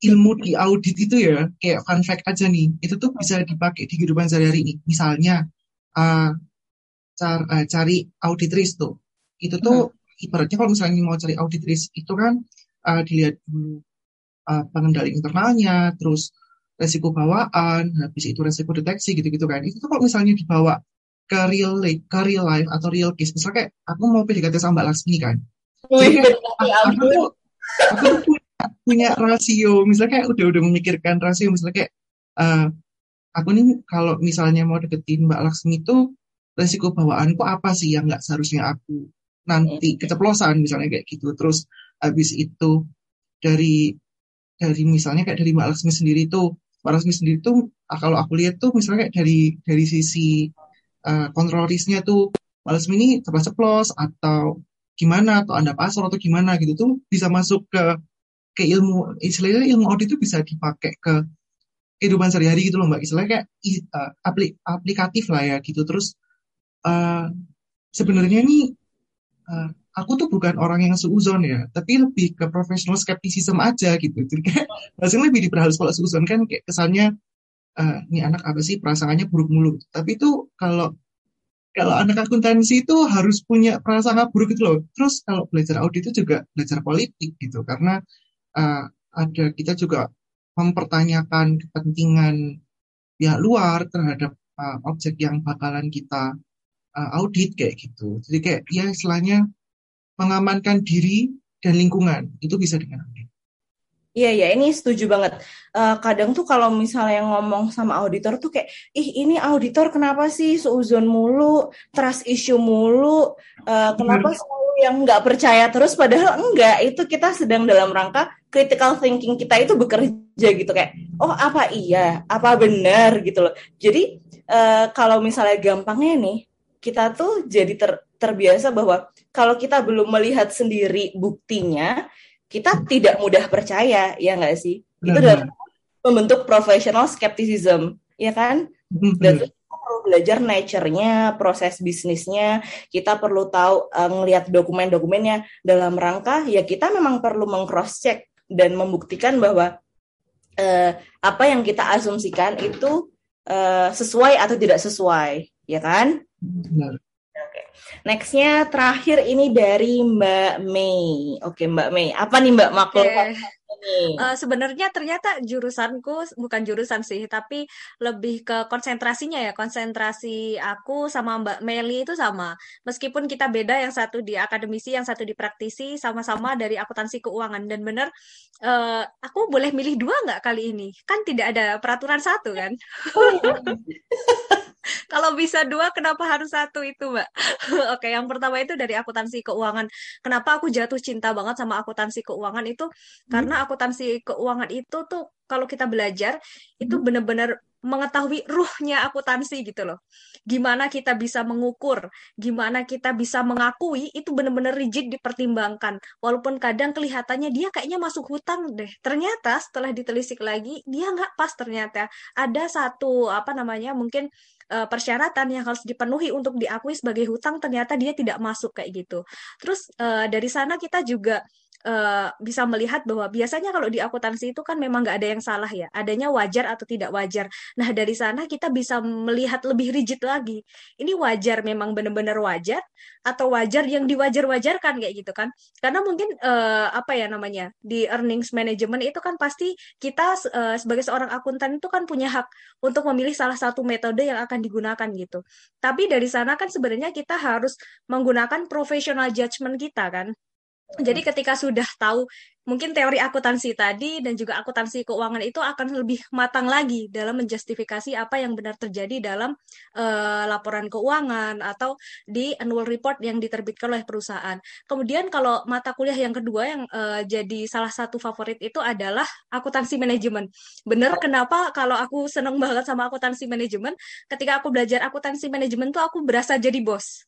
ilmu di audit itu ya kayak fun fact aja nih itu tuh bisa dipakai di kehidupan sehari-hari ini misalnya uh, car, uh, cari auditris tuh itu tuh hmm. ibaratnya kalau misalnya mau cari auditris itu kan uh, dilihat dulu uh, pengendali internalnya terus resiko bawaan habis itu resiko deteksi gitu-gitu kan itu tuh kalau misalnya dibawa ke real life, ke real life atau real case. Misalnya kayak aku mau PDKT sama Mbak Lasmi kan. Jadi kayak, aku, tuh, aku tuh punya, rasio, misalnya kayak udah udah memikirkan rasio, misalnya kayak uh, aku nih kalau misalnya mau deketin Mbak Laksmi itu resiko bawaanku apa sih yang nggak seharusnya aku nanti keceplosan misalnya kayak gitu. Terus habis itu dari dari misalnya kayak dari Mbak Laksmi sendiri tuh Mbak Laksmi sendiri tuh kalau aku lihat tuh misalnya kayak dari dari sisi uh, kontrol risknya tuh males ini ceplos-ceplos atau gimana atau anda pasar atau gimana gitu tuh bisa masuk ke ke ilmu istilahnya ilmu audit itu bisa dipakai ke kehidupan sehari-hari gitu loh mbak istilahnya kayak uh, aplik, aplikatif lah ya gitu terus uh, sebenarnya nih uh, aku tuh bukan orang yang seuzon ya tapi lebih ke professional skepticism aja gitu jadi kayak maksudnya lebih diperhalus kalau seuzon kan kayak kesannya uh, ini anak apa sih perasaannya buruk mulu. Tapi itu kalau kalau anak akuntansi itu harus punya perasaan buruk gitu loh. Terus kalau belajar audit itu juga belajar politik gitu karena uh, ada kita juga mempertanyakan kepentingan pihak luar terhadap uh, objek yang bakalan kita uh, audit kayak gitu. Jadi kayak ya istilahnya mengamankan diri dan lingkungan itu bisa dengan audit. Iya iya ini setuju banget. Uh, kadang tuh kalau misalnya ngomong sama auditor tuh kayak, ih ini auditor kenapa sih seuzon mulu, trust issue mulu, uh, kenapa selalu yang nggak percaya terus, padahal enggak. Itu kita sedang dalam rangka critical thinking kita itu bekerja gitu kayak, oh apa iya, apa benar? gitu loh. Jadi uh, kalau misalnya gampangnya nih, kita tuh jadi ter terbiasa bahwa kalau kita belum melihat sendiri buktinya, kita tidak mudah percaya ya nggak sih? Itu dalam membentuk professional skepticism ya kan? Dan kita perlu belajar nature-nya proses bisnisnya. Kita perlu tahu uh, ngelihat dokumen-dokumennya. Dalam rangka ya kita memang perlu mengcross check dan membuktikan bahwa uh, apa yang kita asumsikan itu uh, sesuai atau tidak sesuai ya kan Benar. Nextnya terakhir ini dari Mbak Mei. Oke Mbak Mei, apa nih Mbak makhluk okay. Uh, sebenarnya ternyata jurusanku bukan jurusan sih, tapi lebih ke konsentrasinya ya. Konsentrasi aku sama Mbak Meli itu sama. Meskipun kita beda, yang satu di akademisi, yang satu di praktisi, sama-sama dari akuntansi keuangan. Dan benar, uh, aku boleh milih dua nggak kali ini? Kan tidak ada peraturan satu kan? Kalau bisa dua, kenapa harus satu itu, Mbak? Oke, yang pertama itu dari akuntansi keuangan. Kenapa aku jatuh cinta banget sama akuntansi keuangan itu? Hmm. Karena akuntansi keuangan itu tuh kalau kita belajar itu hmm. benar-benar mengetahui ruhnya akuntansi gitu loh. Gimana kita bisa mengukur, gimana kita bisa mengakui itu benar-benar rigid dipertimbangkan. Walaupun kadang kelihatannya dia kayaknya masuk hutang deh. Ternyata setelah ditelisik lagi dia nggak pas ternyata. Ada satu apa namanya mungkin uh, persyaratan yang harus dipenuhi untuk diakui sebagai hutang ternyata dia tidak masuk kayak gitu. Terus uh, dari sana kita juga uh, bisa melihat bahwa biasanya kalau di akuntansi itu kan memang nggak ada yang salah ya, adanya wajar atau tidak wajar. Nah dari sana kita bisa melihat lebih rigid lagi. Ini wajar memang benar-benar wajar atau wajar yang diwajar-wajarkan kayak gitu kan? Karena mungkin uh, apa ya namanya di earnings management itu kan pasti kita uh, sebagai seorang akuntan itu kan punya hak untuk memilih salah satu metode yang akan digunakan gitu. Tapi dari sana kan sebenarnya kita harus menggunakan professional judgment kita kan jadi ketika sudah tahu mungkin teori akuntansi tadi dan juga akuntansi keuangan itu akan lebih matang lagi dalam menjustifikasi apa yang benar terjadi dalam uh, laporan keuangan atau di annual report yang diterbitkan oleh perusahaan. Kemudian kalau mata kuliah yang kedua yang uh, jadi salah satu favorit itu adalah akuntansi manajemen. Benar kenapa kalau aku seneng banget sama akuntansi manajemen, ketika aku belajar akuntansi manajemen tuh aku berasa jadi bos.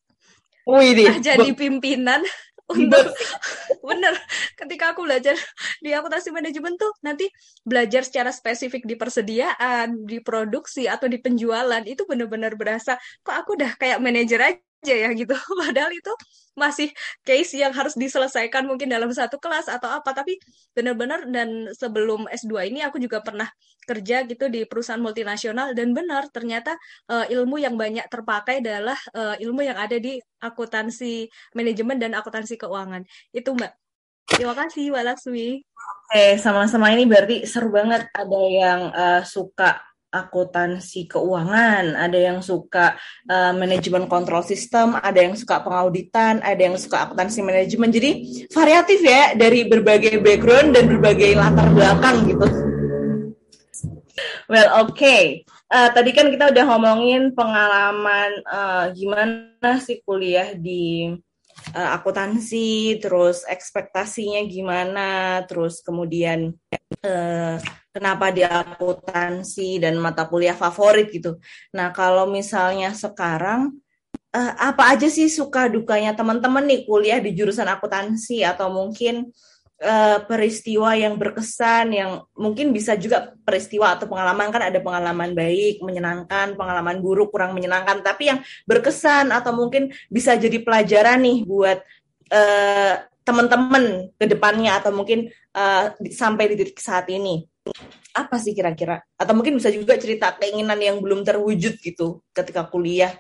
Wih, nah, jadi pimpinan untuk bener ketika aku belajar di akuntansi manajemen tuh nanti belajar secara spesifik di persediaan di produksi atau di penjualan itu bener-bener berasa kok aku udah kayak manajer aja aja ya gitu. Padahal itu masih case yang harus diselesaikan mungkin dalam satu kelas atau apa. Tapi benar-benar dan sebelum S2 ini aku juga pernah kerja gitu di perusahaan multinasional dan benar ternyata uh, ilmu yang banyak terpakai adalah uh, ilmu yang ada di akuntansi manajemen dan akuntansi keuangan. Itu Mbak. Terima kasih Mbak Laksmi. Oke, sama-sama ini berarti seru banget ada yang uh, suka akuntansi keuangan, ada yang suka uh, manajemen kontrol sistem, ada yang suka pengauditan, ada yang suka akuntansi manajemen. Jadi variatif ya dari berbagai background dan berbagai latar belakang gitu. Well, oke. Okay. Uh, tadi kan kita udah ngomongin pengalaman uh, gimana sih kuliah di uh, akuntansi, terus ekspektasinya gimana, terus kemudian uh, kenapa di akuntansi dan mata kuliah favorit gitu. Nah, kalau misalnya sekarang uh, apa aja sih suka dukanya teman-teman nih kuliah di jurusan akuntansi atau mungkin uh, peristiwa yang berkesan yang mungkin bisa juga peristiwa atau pengalaman kan ada pengalaman baik, menyenangkan, pengalaman buruk, kurang menyenangkan, tapi yang berkesan atau mungkin bisa jadi pelajaran nih buat uh, teman-teman ke depannya atau mungkin uh, sampai di titik saat ini apa sih kira-kira? Atau mungkin bisa juga cerita keinginan yang belum terwujud gitu ketika kuliah.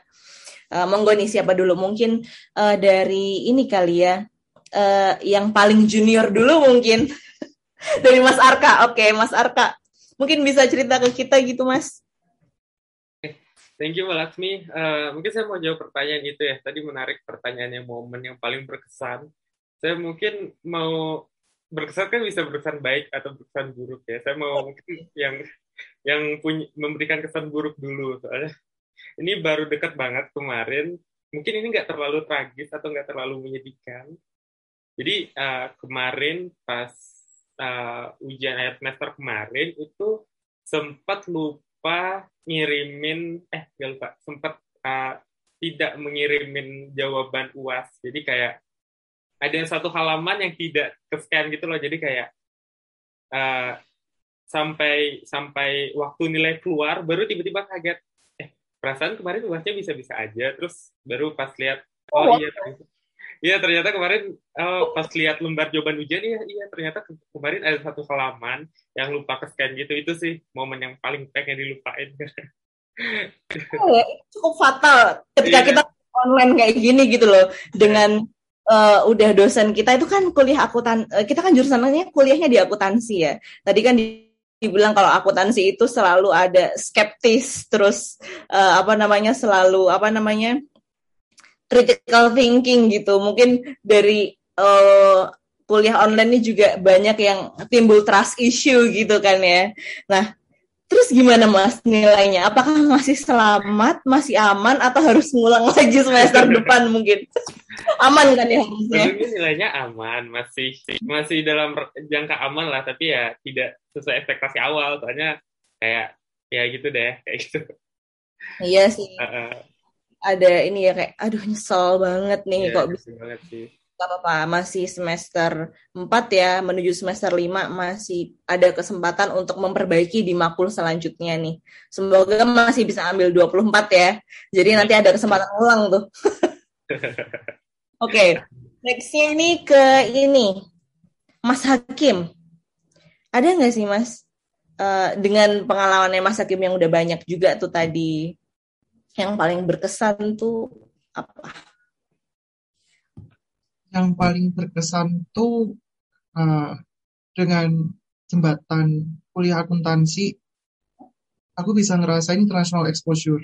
Uh, monggo nih siapa dulu? Mungkin uh, dari ini kali ya, uh, yang paling junior dulu mungkin. dari Mas Arka. Oke, okay, Mas Arka. Mungkin bisa cerita ke kita gitu, Mas. Thank you, Mbak Laksmi. Uh, mungkin saya mau jawab pertanyaan itu ya. Tadi menarik pertanyaannya momen yang paling berkesan. Saya mungkin mau berkesan kan bisa berkesan baik atau berkesan buruk ya. Saya mau mungkin yang yang punya memberikan kesan buruk dulu soalnya ini baru dekat banget kemarin. Mungkin ini nggak terlalu tragis atau nggak terlalu menyedihkan. Jadi uh, kemarin pas uh, ujian akhir semester kemarin itu sempat lupa ngirimin eh nggak lupa sempat uh, tidak mengirimin jawaban uas. Jadi kayak ada yang satu halaman yang tidak ke scan gitu loh. Jadi kayak uh, sampai sampai waktu nilai keluar baru tiba-tiba kaget. Eh perasaan kemarin uasnya bisa-bisa aja. Terus baru pas lihat oh, oh iya ternyata, iya ternyata kemarin oh, pas lihat lembar jawaban ujian iya iya ternyata kemarin ada satu halaman yang lupa ke scan gitu. Itu sih momen yang paling pengen dilupain. Oh, ya, cukup fatal ketika iya. kita online kayak gini gitu loh. Dengan uh, udah dosen kita itu kan kuliah akuntan uh, kita kan jurusannya kuliahnya di akuntansi ya. Tadi kan di, dibilang kalau akuntansi itu selalu ada skeptis terus uh, apa namanya selalu apa namanya critical thinking gitu. Mungkin dari uh, kuliah online ini juga banyak yang timbul trust issue gitu kan ya. Nah, Terus gimana Mas nilainya? Apakah masih selamat, masih aman, atau harus ngulang lagi semester depan mungkin? aman kan ya harusnya? nilainya aman, masih masih dalam jangka aman lah, tapi ya tidak sesuai ekspektasi awal. Soalnya kayak ya gitu deh, kayak gitu. Iya sih. Uh -uh. Ada ini ya kayak, aduh nyesel banget nih ya, kok bisa. banget sih apa-apa, masih semester 4 ya, menuju semester 5 masih ada kesempatan untuk memperbaiki di makul selanjutnya nih. Semoga masih bisa ambil 24 ya. Jadi nanti ada kesempatan ulang tuh. Oke, okay. nextnya ini ke ini, Mas Hakim. Ada nggak sih Mas, uh, dengan pengalamannya Mas Hakim yang udah banyak juga tuh tadi, yang paling berkesan tuh apa? Yang paling berkesan tuh uh, dengan jembatan kuliah akuntansi, aku bisa ngerasain international exposure.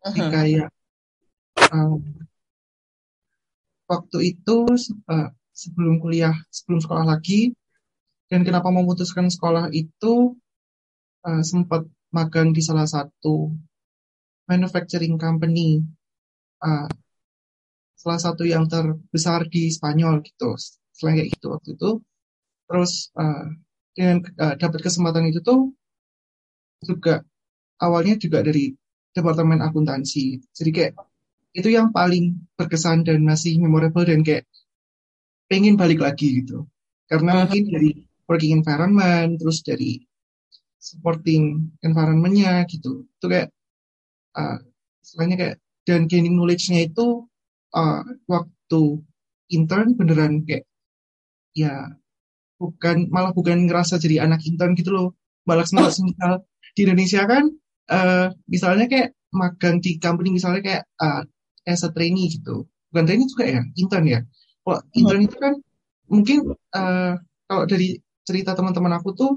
Uh -huh. kayak um, waktu itu uh, sebelum kuliah, sebelum sekolah lagi, dan kenapa memutuskan sekolah itu uh, sempat magang di salah satu manufacturing company uh, salah satu yang terbesar di Spanyol gitu selain kayak gitu waktu itu. Terus uh, dengan uh, dapat kesempatan itu tuh juga awalnya juga dari departemen akuntansi. Jadi kayak itu yang paling berkesan dan masih memorable dan kayak pengen balik lagi gitu. Karena hmm. mungkin dari working environment terus dari supporting environmentnya gitu. Itu kayak uh, selainnya kayak dan gaining knowledge-nya itu uh, waktu intern beneran kayak ya bukan malah bukan ngerasa jadi anak intern gitu loh. Malah malah misal di Indonesia kan uh, misalnya kayak magang di company misalnya kayak uh, as a trainee gitu. Bukan trainee juga ya intern ya. Kalau intern itu kan mungkin uh, kalau dari cerita teman-teman aku tuh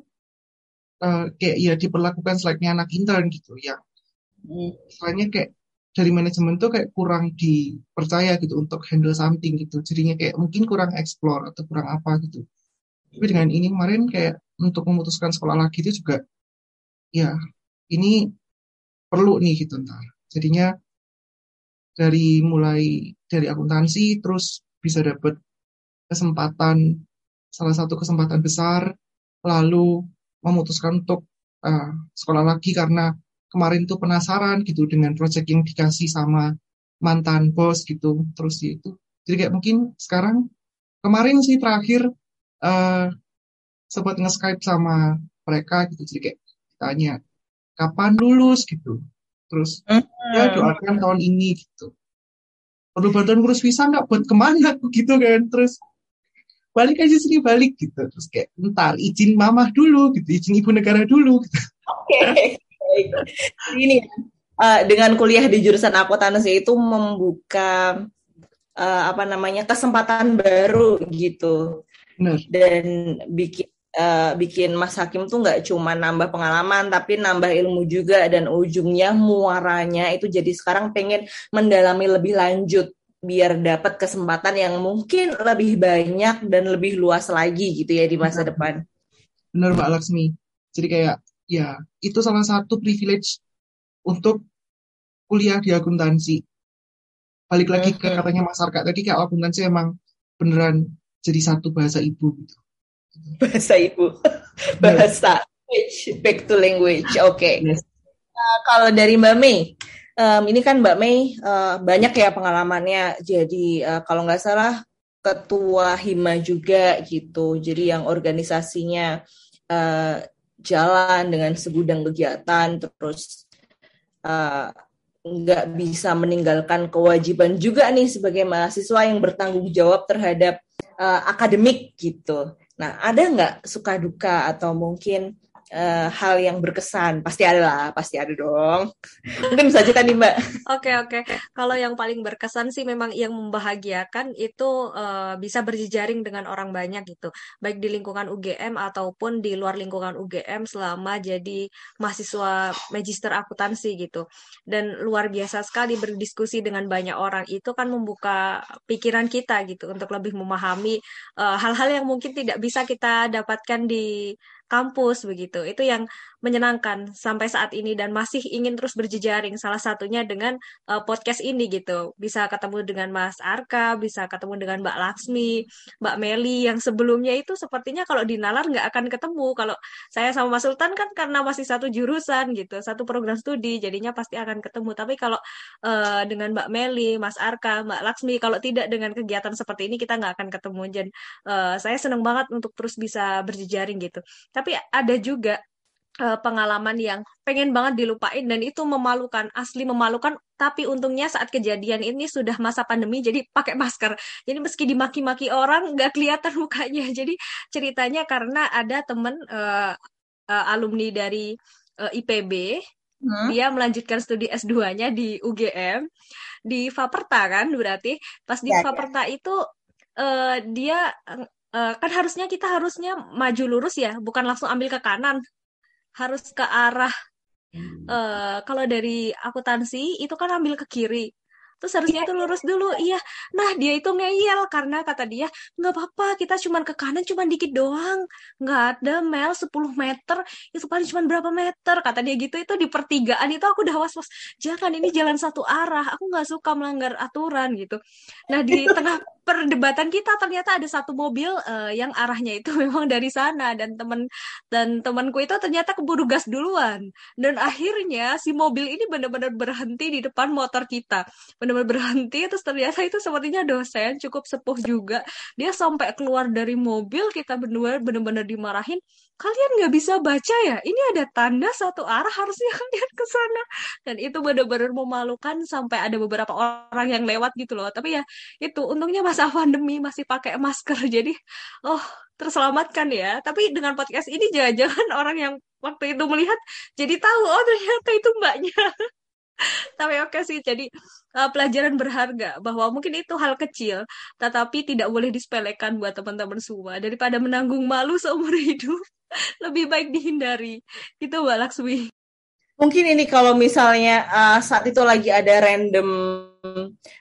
uh, kayak ya diperlakukan selayaknya anak intern gitu. Ya misalnya kayak dari manajemen tuh kayak kurang dipercaya gitu untuk handle something gitu. Jadinya kayak mungkin kurang explore atau kurang apa gitu. Tapi dengan ini kemarin kayak untuk memutuskan sekolah lagi itu juga ya ini perlu nih gitu ntar. Jadinya dari mulai dari akuntansi terus bisa dapat kesempatan salah satu kesempatan besar lalu memutuskan untuk uh, sekolah lagi karena kemarin tuh penasaran gitu dengan project yang dikasih sama mantan bos gitu. Terus itu. Jadi kayak mungkin sekarang kemarin sih terakhir uh, sempat nge-skype sama mereka gitu. Jadi kayak tanya kapan lulus? gitu. Terus ya hmm. doakan tahun ini gitu. Perlu bantuan ngurus visa nggak buat ke mana? gitu kan. Terus balik aja sini balik gitu. Terus kayak entar izin mamah dulu gitu. Izin ibu negara dulu gitu. oke. okay. Ini uh, dengan kuliah di jurusan akuntansi itu membuka uh, apa namanya kesempatan baru gitu. Benar. Dan bikin uh, bikin Mas Hakim tuh nggak cuma nambah pengalaman tapi nambah ilmu juga dan ujungnya muaranya itu jadi sekarang pengen mendalami lebih lanjut biar dapat kesempatan yang mungkin lebih banyak dan lebih luas lagi gitu ya di masa Benar. depan. Benar Mbak Laksmi. Jadi kayak ya itu salah satu privilege untuk kuliah di akuntansi. Balik lagi ke katanya Mas Arka tadi kayak akuntansi emang beneran jadi satu bahasa ibu gitu. Bahasa ibu, bahasa back to language. Oke. Okay. Yes. Uh, kalau dari Mbak Mei, um, ini kan Mbak Mei uh, banyak ya pengalamannya. Jadi uh, kalau nggak salah ketua hima juga gitu. Jadi yang organisasinya uh, jalan dengan segudang kegiatan terus uh, nggak bisa meninggalkan kewajiban juga nih sebagai mahasiswa yang bertanggung jawab terhadap uh, akademik gitu. Nah, ada nggak suka duka atau mungkin uh, hal yang berkesan? Pasti ada lah, pasti ada dong. Mungkin bisa cerita nih Mbak. Oke oke. Kalau yang paling berkesan sih memang yang membahagiakan itu uh, bisa berjejaring dengan orang banyak gitu, baik di lingkungan UGM ataupun di luar lingkungan UGM selama jadi mahasiswa magister akuntansi gitu. Dan luar biasa sekali berdiskusi dengan banyak orang itu kan membuka pikiran kita gitu untuk lebih memahami uh, hal-hal uh, yang mungkin tidak bisa kita dapatkan di kampus begitu. Itu yang menyenangkan sampai saat ini dan masih ingin terus berjejaring salah satunya dengan uh, podcast ini gitu. Bisa ketemu dengan Mas Arka bisa ketemu dengan Mbak Laksmi Mbak Meli yang sebelumnya itu sepertinya kalau di Nalar nggak akan ketemu. Kalau saya sama Mas Sultan kan karena masih satu jurusan gitu satu program studi jadinya pasti akan ketemu. Tapi kalau uh, dengan Mbak Meli Mas Arka Mbak Laksmi kalau tidak dengan kegiatan seperti ini kita nggak akan ketemu. Dan uh, saya senang banget untuk terus bisa berjejaring gitu. Tapi ada juga uh, pengalaman yang pengen banget dilupain dan itu memalukan, asli memalukan. Tapi untungnya saat kejadian ini sudah masa pandemi, jadi pakai masker. Jadi meski dimaki-maki orang, nggak kelihatan mukanya. Jadi ceritanya karena ada temen uh, uh, alumni dari uh, IPB, hmm? dia melanjutkan studi S2-nya di UGM, di Faperta kan berarti. Pas di ya. Faperta ya. itu uh, dia uh, kan harusnya kita harusnya maju lurus ya, bukan langsung ambil ke kanan harus ke arah uh, kalau dari akuntansi itu kan ambil ke kiri terus harusnya itu lurus dulu. Iya. Nah dia itu ngeyel karena kata dia nggak apa-apa kita cuma ke kanan cuma dikit doang. Nggak ada mel 10 meter. Itu paling cuma berapa meter kata dia gitu. Itu di pertigaan itu aku udah was was jangan ini jalan satu arah. Aku nggak suka melanggar aturan gitu. Nah di tengah perdebatan kita ternyata ada satu mobil uh, yang arahnya itu memang dari sana. Dan teman dan temanku itu ternyata keburu gas duluan. Dan akhirnya si mobil ini benar-benar berhenti di depan motor kita benar-benar berhenti terus ternyata itu sepertinya dosen cukup sepuh juga. Dia sampai keluar dari mobil kita benar benar dimarahin kalian nggak bisa baca ya? Ini ada tanda satu arah harusnya kalian ke sana. Dan itu benar-benar memalukan sampai ada beberapa orang yang lewat gitu loh. Tapi ya itu untungnya masa pandemi masih pakai masker jadi oh terselamatkan ya. Tapi dengan podcast ini jangan-jangan orang yang waktu itu melihat jadi tahu oh ternyata itu mbaknya tapi oke sih jadi uh, pelajaran berharga bahwa mungkin itu hal kecil tetapi tidak boleh disepelekan buat teman-teman semua. Daripada menanggung malu seumur hidup lebih baik dihindari. Itu Mbak Laksmi. Mungkin ini kalau misalnya uh, saat itu lagi ada random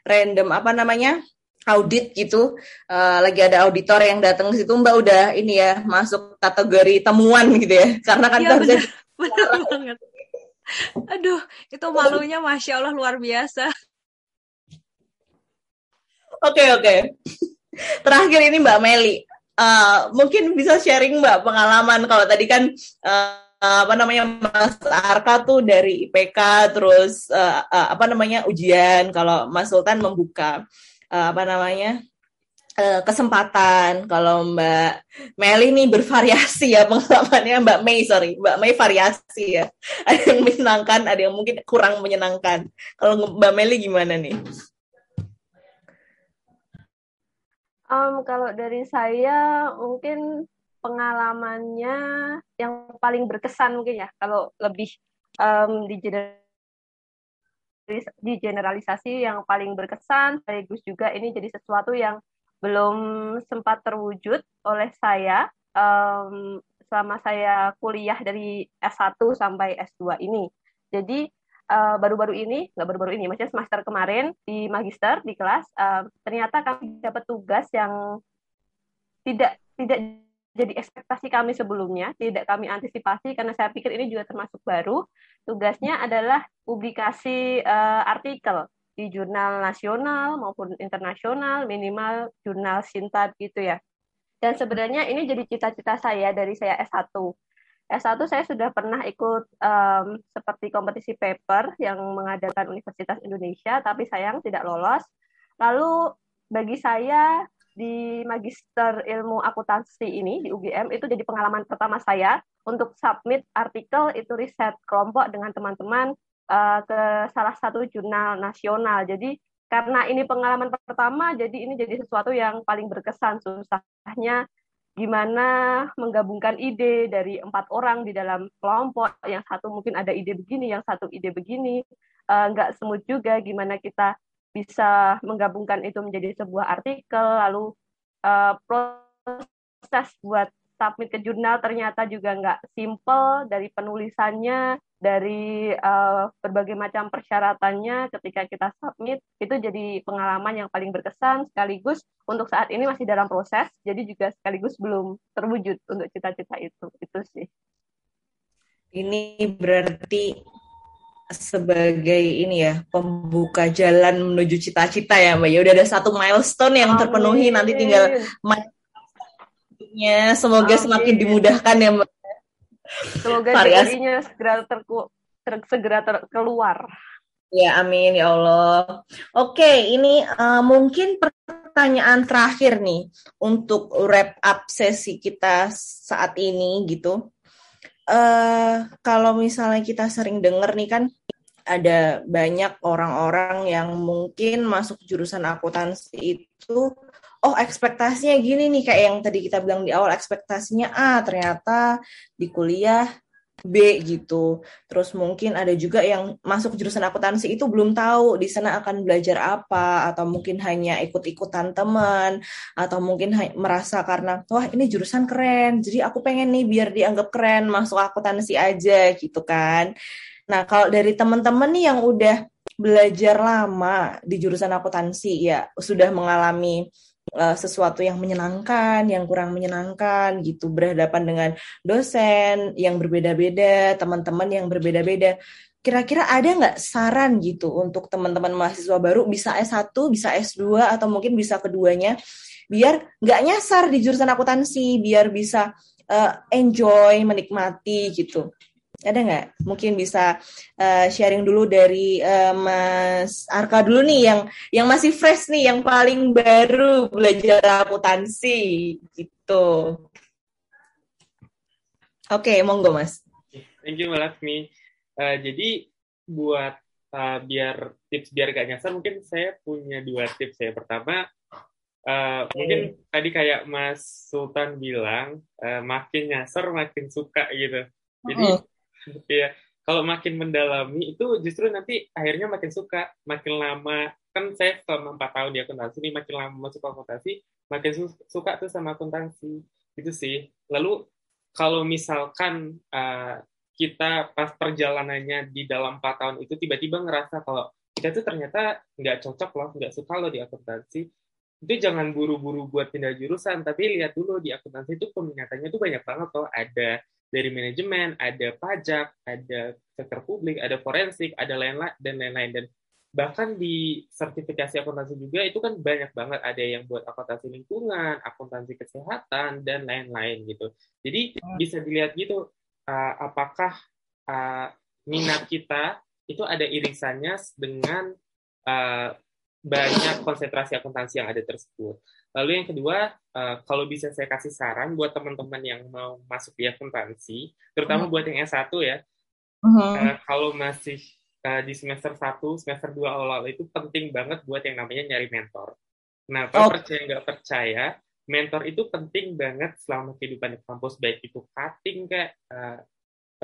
random apa namanya audit gitu uh, lagi ada auditor yang datang ke situ Mbak udah ini ya masuk kategori temuan gitu ya. Karena kan ya, benar, benar banget Aduh, itu malunya Masya Allah luar biasa. Oke, okay, oke. Okay. Terakhir ini Mbak Meli. Uh, mungkin bisa sharing Mbak pengalaman kalau tadi kan uh, apa namanya Mas Arka tuh dari IPK terus uh, uh, apa namanya ujian kalau Mas Sultan membuka uh, apa namanya kesempatan. Kalau Mbak Meli ini bervariasi ya pengalamannya Mbak Mei sorry Mbak Mei variasi ya. Ada yang menyenangkan, ada yang mungkin kurang menyenangkan. Kalau Mbak Meli gimana nih? Um, kalau dari saya mungkin pengalamannya yang paling berkesan mungkin ya kalau lebih um, di di generalisasi yang paling berkesan sekaligus juga ini jadi sesuatu yang belum sempat terwujud oleh saya um, selama saya kuliah dari S1 sampai S2 ini. Jadi baru baru-baru ini, nggak baru-baru ini, maksudnya semester kemarin di magister di kelas, uh, ternyata kami dapat tugas yang tidak tidak jadi ekspektasi kami sebelumnya, tidak kami antisipasi karena saya pikir ini juga termasuk baru. Tugasnya adalah publikasi uh, artikel di jurnal nasional maupun internasional, minimal jurnal Sintat gitu ya. Dan sebenarnya ini jadi cita-cita saya dari saya S1. S1 saya sudah pernah ikut um, seperti kompetisi paper yang mengadakan Universitas Indonesia, tapi sayang tidak lolos. Lalu bagi saya di Magister Ilmu Akuntansi ini di UGM itu jadi pengalaman pertama saya untuk submit artikel itu riset kelompok dengan teman-teman uh, ke salah satu jurnal nasional. Jadi karena ini pengalaman pertama, jadi ini jadi sesuatu yang paling berkesan. Susahnya gimana menggabungkan ide dari empat orang di dalam kelompok yang satu mungkin ada ide begini yang satu ide begini uh, nggak semut juga gimana kita bisa menggabungkan itu menjadi sebuah artikel lalu uh, proses buat submit ke jurnal ternyata juga nggak simple dari penulisannya dari uh, berbagai macam persyaratannya ketika kita submit itu jadi pengalaman yang paling berkesan sekaligus untuk saat ini masih dalam proses jadi juga sekaligus belum terwujud untuk cita-cita itu. Itu sih. Ini berarti sebagai ini ya pembuka jalan menuju cita-cita ya mbak ya. Udah ada satu milestone yang terpenuhi nanti tinggal nya semoga Amin. semakin dimudahkan ya mbak Semoga jadinya segera terku, ter, segera ter, keluar. Ya, amin ya Allah. Oke, ini uh, mungkin pertanyaan terakhir nih untuk wrap up sesi kita saat ini gitu. Uh, kalau misalnya kita sering dengar nih kan ada banyak orang-orang yang mungkin masuk jurusan akuntansi itu oh ekspektasinya gini nih kayak yang tadi kita bilang di awal ekspektasinya A ternyata di kuliah B gitu. Terus mungkin ada juga yang masuk jurusan akuntansi itu belum tahu di sana akan belajar apa atau mungkin hanya ikut-ikutan teman atau mungkin merasa karena wah ini jurusan keren. Jadi aku pengen nih biar dianggap keren masuk akuntansi aja gitu kan. Nah, kalau dari teman-teman nih yang udah belajar lama di jurusan akuntansi ya sudah mengalami uh, sesuatu yang menyenangkan, yang kurang menyenangkan gitu, berhadapan dengan dosen yang berbeda-beda, teman-teman yang berbeda-beda. Kira-kira ada nggak saran gitu untuk teman-teman mahasiswa baru? Bisa S1, bisa S2, atau mungkin bisa keduanya, biar nggak nyasar di jurusan akuntansi, biar bisa uh, enjoy, menikmati gitu ada nggak? Mungkin bisa uh, sharing dulu dari uh, Mas Arka dulu nih yang yang masih fresh nih, yang paling baru belajar akuntansi gitu. Oke, okay, monggo Mas. Thank you Mbak Laksmi. Uh, jadi buat uh, biar tips biar gak nyasar, mungkin saya punya dua tips ya. Pertama, uh, mungkin tadi kayak Mas Sultan bilang, uh, makin nyasar makin suka gitu. Jadi uh -huh Iya, kalau makin mendalami itu justru nanti akhirnya makin suka, makin lama kan saya selama empat tahun di akuntansi ini makin lama masuk akuntansi makin su suka tuh sama akuntansi itu sih. Lalu kalau misalkan uh, kita pas perjalanannya di dalam empat tahun itu tiba-tiba ngerasa kalau kita tuh ternyata nggak cocok loh, nggak suka loh di akuntansi, itu jangan buru-buru buat pindah jurusan, tapi lihat dulu di akuntansi itu peminatannya tuh banyak banget loh. Ada dari manajemen, ada pajak, ada sektor publik, ada forensik, ada lain-lain dan lain-lain dan bahkan di sertifikasi akuntansi juga itu kan banyak banget ada yang buat akuntansi lingkungan, akuntansi kesehatan dan lain-lain gitu. Jadi hmm. bisa dilihat gitu uh, apakah uh, minat kita itu ada irisannya dengan uh, banyak konsentrasi akuntansi yang ada tersebut. Lalu yang kedua, uh, kalau bisa saya kasih saran buat teman-teman yang mau masuk di akuntansi, terutama hmm. buat yang S1 ya, uh-huh. uh, kalau masih uh, di semester 1, semester 2 awal-awal itu penting banget buat yang namanya nyari mentor. Nah, oh. percaya nggak percaya, mentor itu penting banget selama kehidupan di kampus, baik itu cutting kayak uh,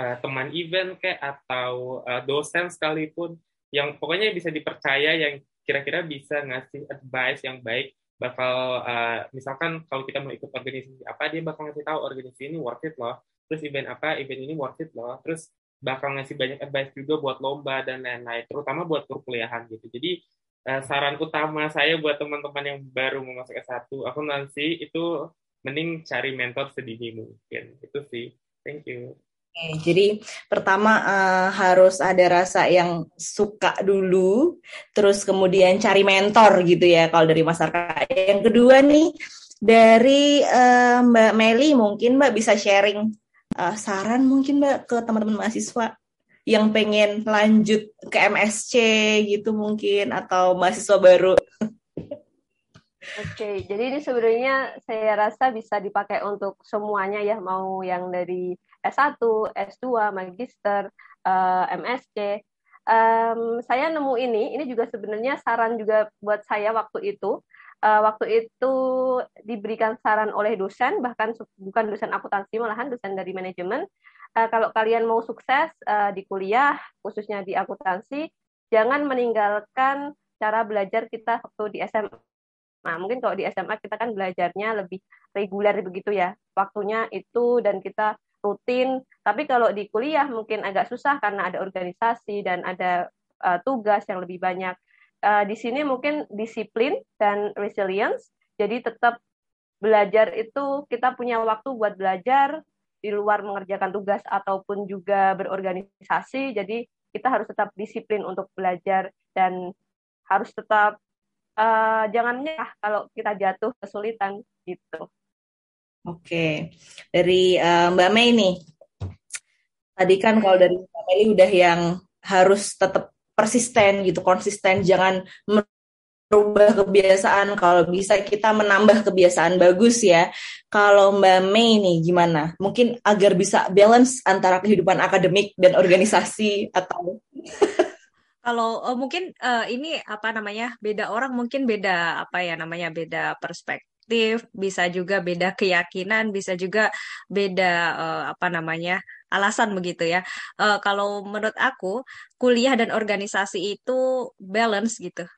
uh, teman event kayak atau uh, dosen sekalipun, yang pokoknya bisa dipercaya, yang kira-kira bisa ngasih advice yang baik bakal uh, misalkan kalau kita mau ikut organisasi apa dia bakal ngasih tahu organisasi ini worth it loh. Terus event apa event ini worth it loh. Terus bakal ngasih banyak advice juga buat lomba dan lain-lain terutama buat perkuliahan gitu. Jadi uh, saran utama saya buat teman-teman yang baru mau masuk S1 aku nanti itu mending cari mentor sedini mungkin. Itu sih. Thank you jadi pertama uh, harus ada rasa yang suka dulu, terus kemudian cari mentor gitu ya kalau dari masyarakat. Yang kedua nih dari uh, Mbak Meli mungkin Mbak bisa sharing uh, saran mungkin Mbak ke teman-teman mahasiswa yang pengen lanjut ke MSC gitu mungkin atau mahasiswa baru. Oke, jadi ini sebenarnya saya rasa bisa dipakai untuk semuanya ya, mau yang dari S1, S2, magister, uh, eh, MSc. Um, saya nemu ini, ini juga sebenarnya saran juga buat saya waktu itu. uh, waktu itu diberikan saran oleh dosen, bahkan bukan dosen akuntansi, malahan dosen dari manajemen. Uh, kalau kalian mau sukses uh, di kuliah, khususnya di akuntansi, jangan meninggalkan cara belajar kita waktu di SMA. Nah, mungkin kalau di SMA kita kan belajarnya lebih reguler begitu ya, waktunya itu dan kita rutin. Tapi kalau di kuliah mungkin agak susah karena ada organisasi dan ada uh, tugas yang lebih banyak. Uh, di sini mungkin disiplin dan resilience. Jadi tetap belajar itu kita punya waktu buat belajar di luar mengerjakan tugas ataupun juga berorganisasi. Jadi kita harus tetap disiplin untuk belajar dan harus tetap uh, jangan nyerah kalau kita jatuh kesulitan gitu. Oke, dari uh, Mbak Mei nih. Tadi kan kalau dari Mbak Mei udah yang harus tetap persisten gitu, konsisten, jangan merubah kebiasaan. Kalau bisa kita menambah kebiasaan bagus ya. Kalau Mbak Mei nih gimana? Mungkin agar bisa balance antara kehidupan akademik dan organisasi atau kalau uh, mungkin uh, ini apa namanya beda orang mungkin beda apa ya namanya beda perspektif bisa juga beda keyakinan bisa juga beda uh, apa namanya alasan begitu ya. Uh, kalau menurut aku kuliah dan organisasi itu balance gitu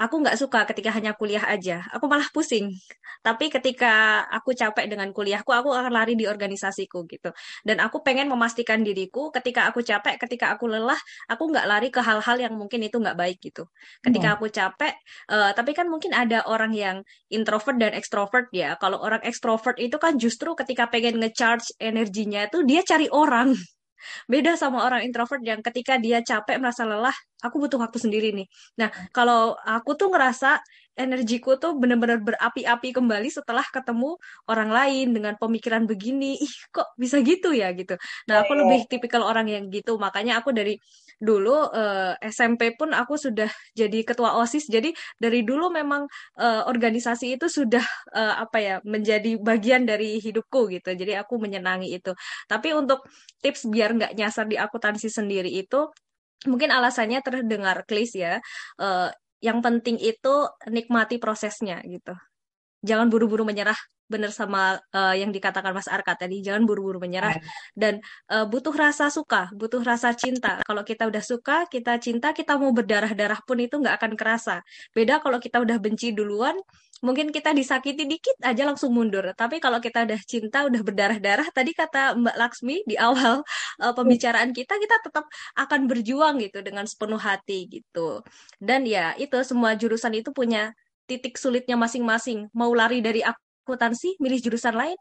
aku nggak suka ketika hanya kuliah aja. Aku malah pusing. Tapi ketika aku capek dengan kuliahku, aku akan lari di organisasiku gitu. Dan aku pengen memastikan diriku ketika aku capek, ketika aku lelah, aku nggak lari ke hal-hal yang mungkin itu nggak baik gitu. Ketika hmm. aku capek, uh, tapi kan mungkin ada orang yang introvert dan extrovert ya. Kalau orang extrovert itu kan justru ketika pengen ngecharge energinya itu dia cari orang. Beda sama orang introvert yang ketika dia capek merasa lelah, aku butuh waktu sendiri nih. Nah, kalau aku tuh ngerasa energiku tuh benar-benar berapi-api kembali setelah ketemu orang lain dengan pemikiran begini. Ih, kok bisa gitu ya gitu. Nah, aku iya. lebih tipikal orang yang gitu. Makanya aku dari dulu uh, eh, SMP pun aku sudah jadi ketua OSIS. Jadi dari dulu memang uh, organisasi itu sudah uh, apa ya menjadi bagian dari hidupku gitu. Jadi aku menyenangi itu. Tapi untuk tips biar nggak nyasar di akuntansi sendiri itu mungkin alasannya terdengar klis ya. Uh, yang penting itu nikmati prosesnya gitu. Jangan buru-buru menyerah benar sama uh, yang dikatakan Mas Arka tadi jangan buru-buru menyerah. Dan uh, butuh rasa suka butuh rasa cinta. Kalau kita udah suka kita cinta kita mau berdarah-darah pun itu nggak akan kerasa. Beda kalau kita udah benci duluan mungkin kita disakiti dikit aja langsung mundur. Tapi kalau kita udah cinta udah berdarah-darah tadi kata Mbak Laksmi di awal uh, pembicaraan kita kita tetap akan berjuang gitu dengan sepenuh hati gitu. Dan ya itu semua jurusan itu punya titik sulitnya masing-masing. Mau lari dari akuntansi, milih jurusan lain,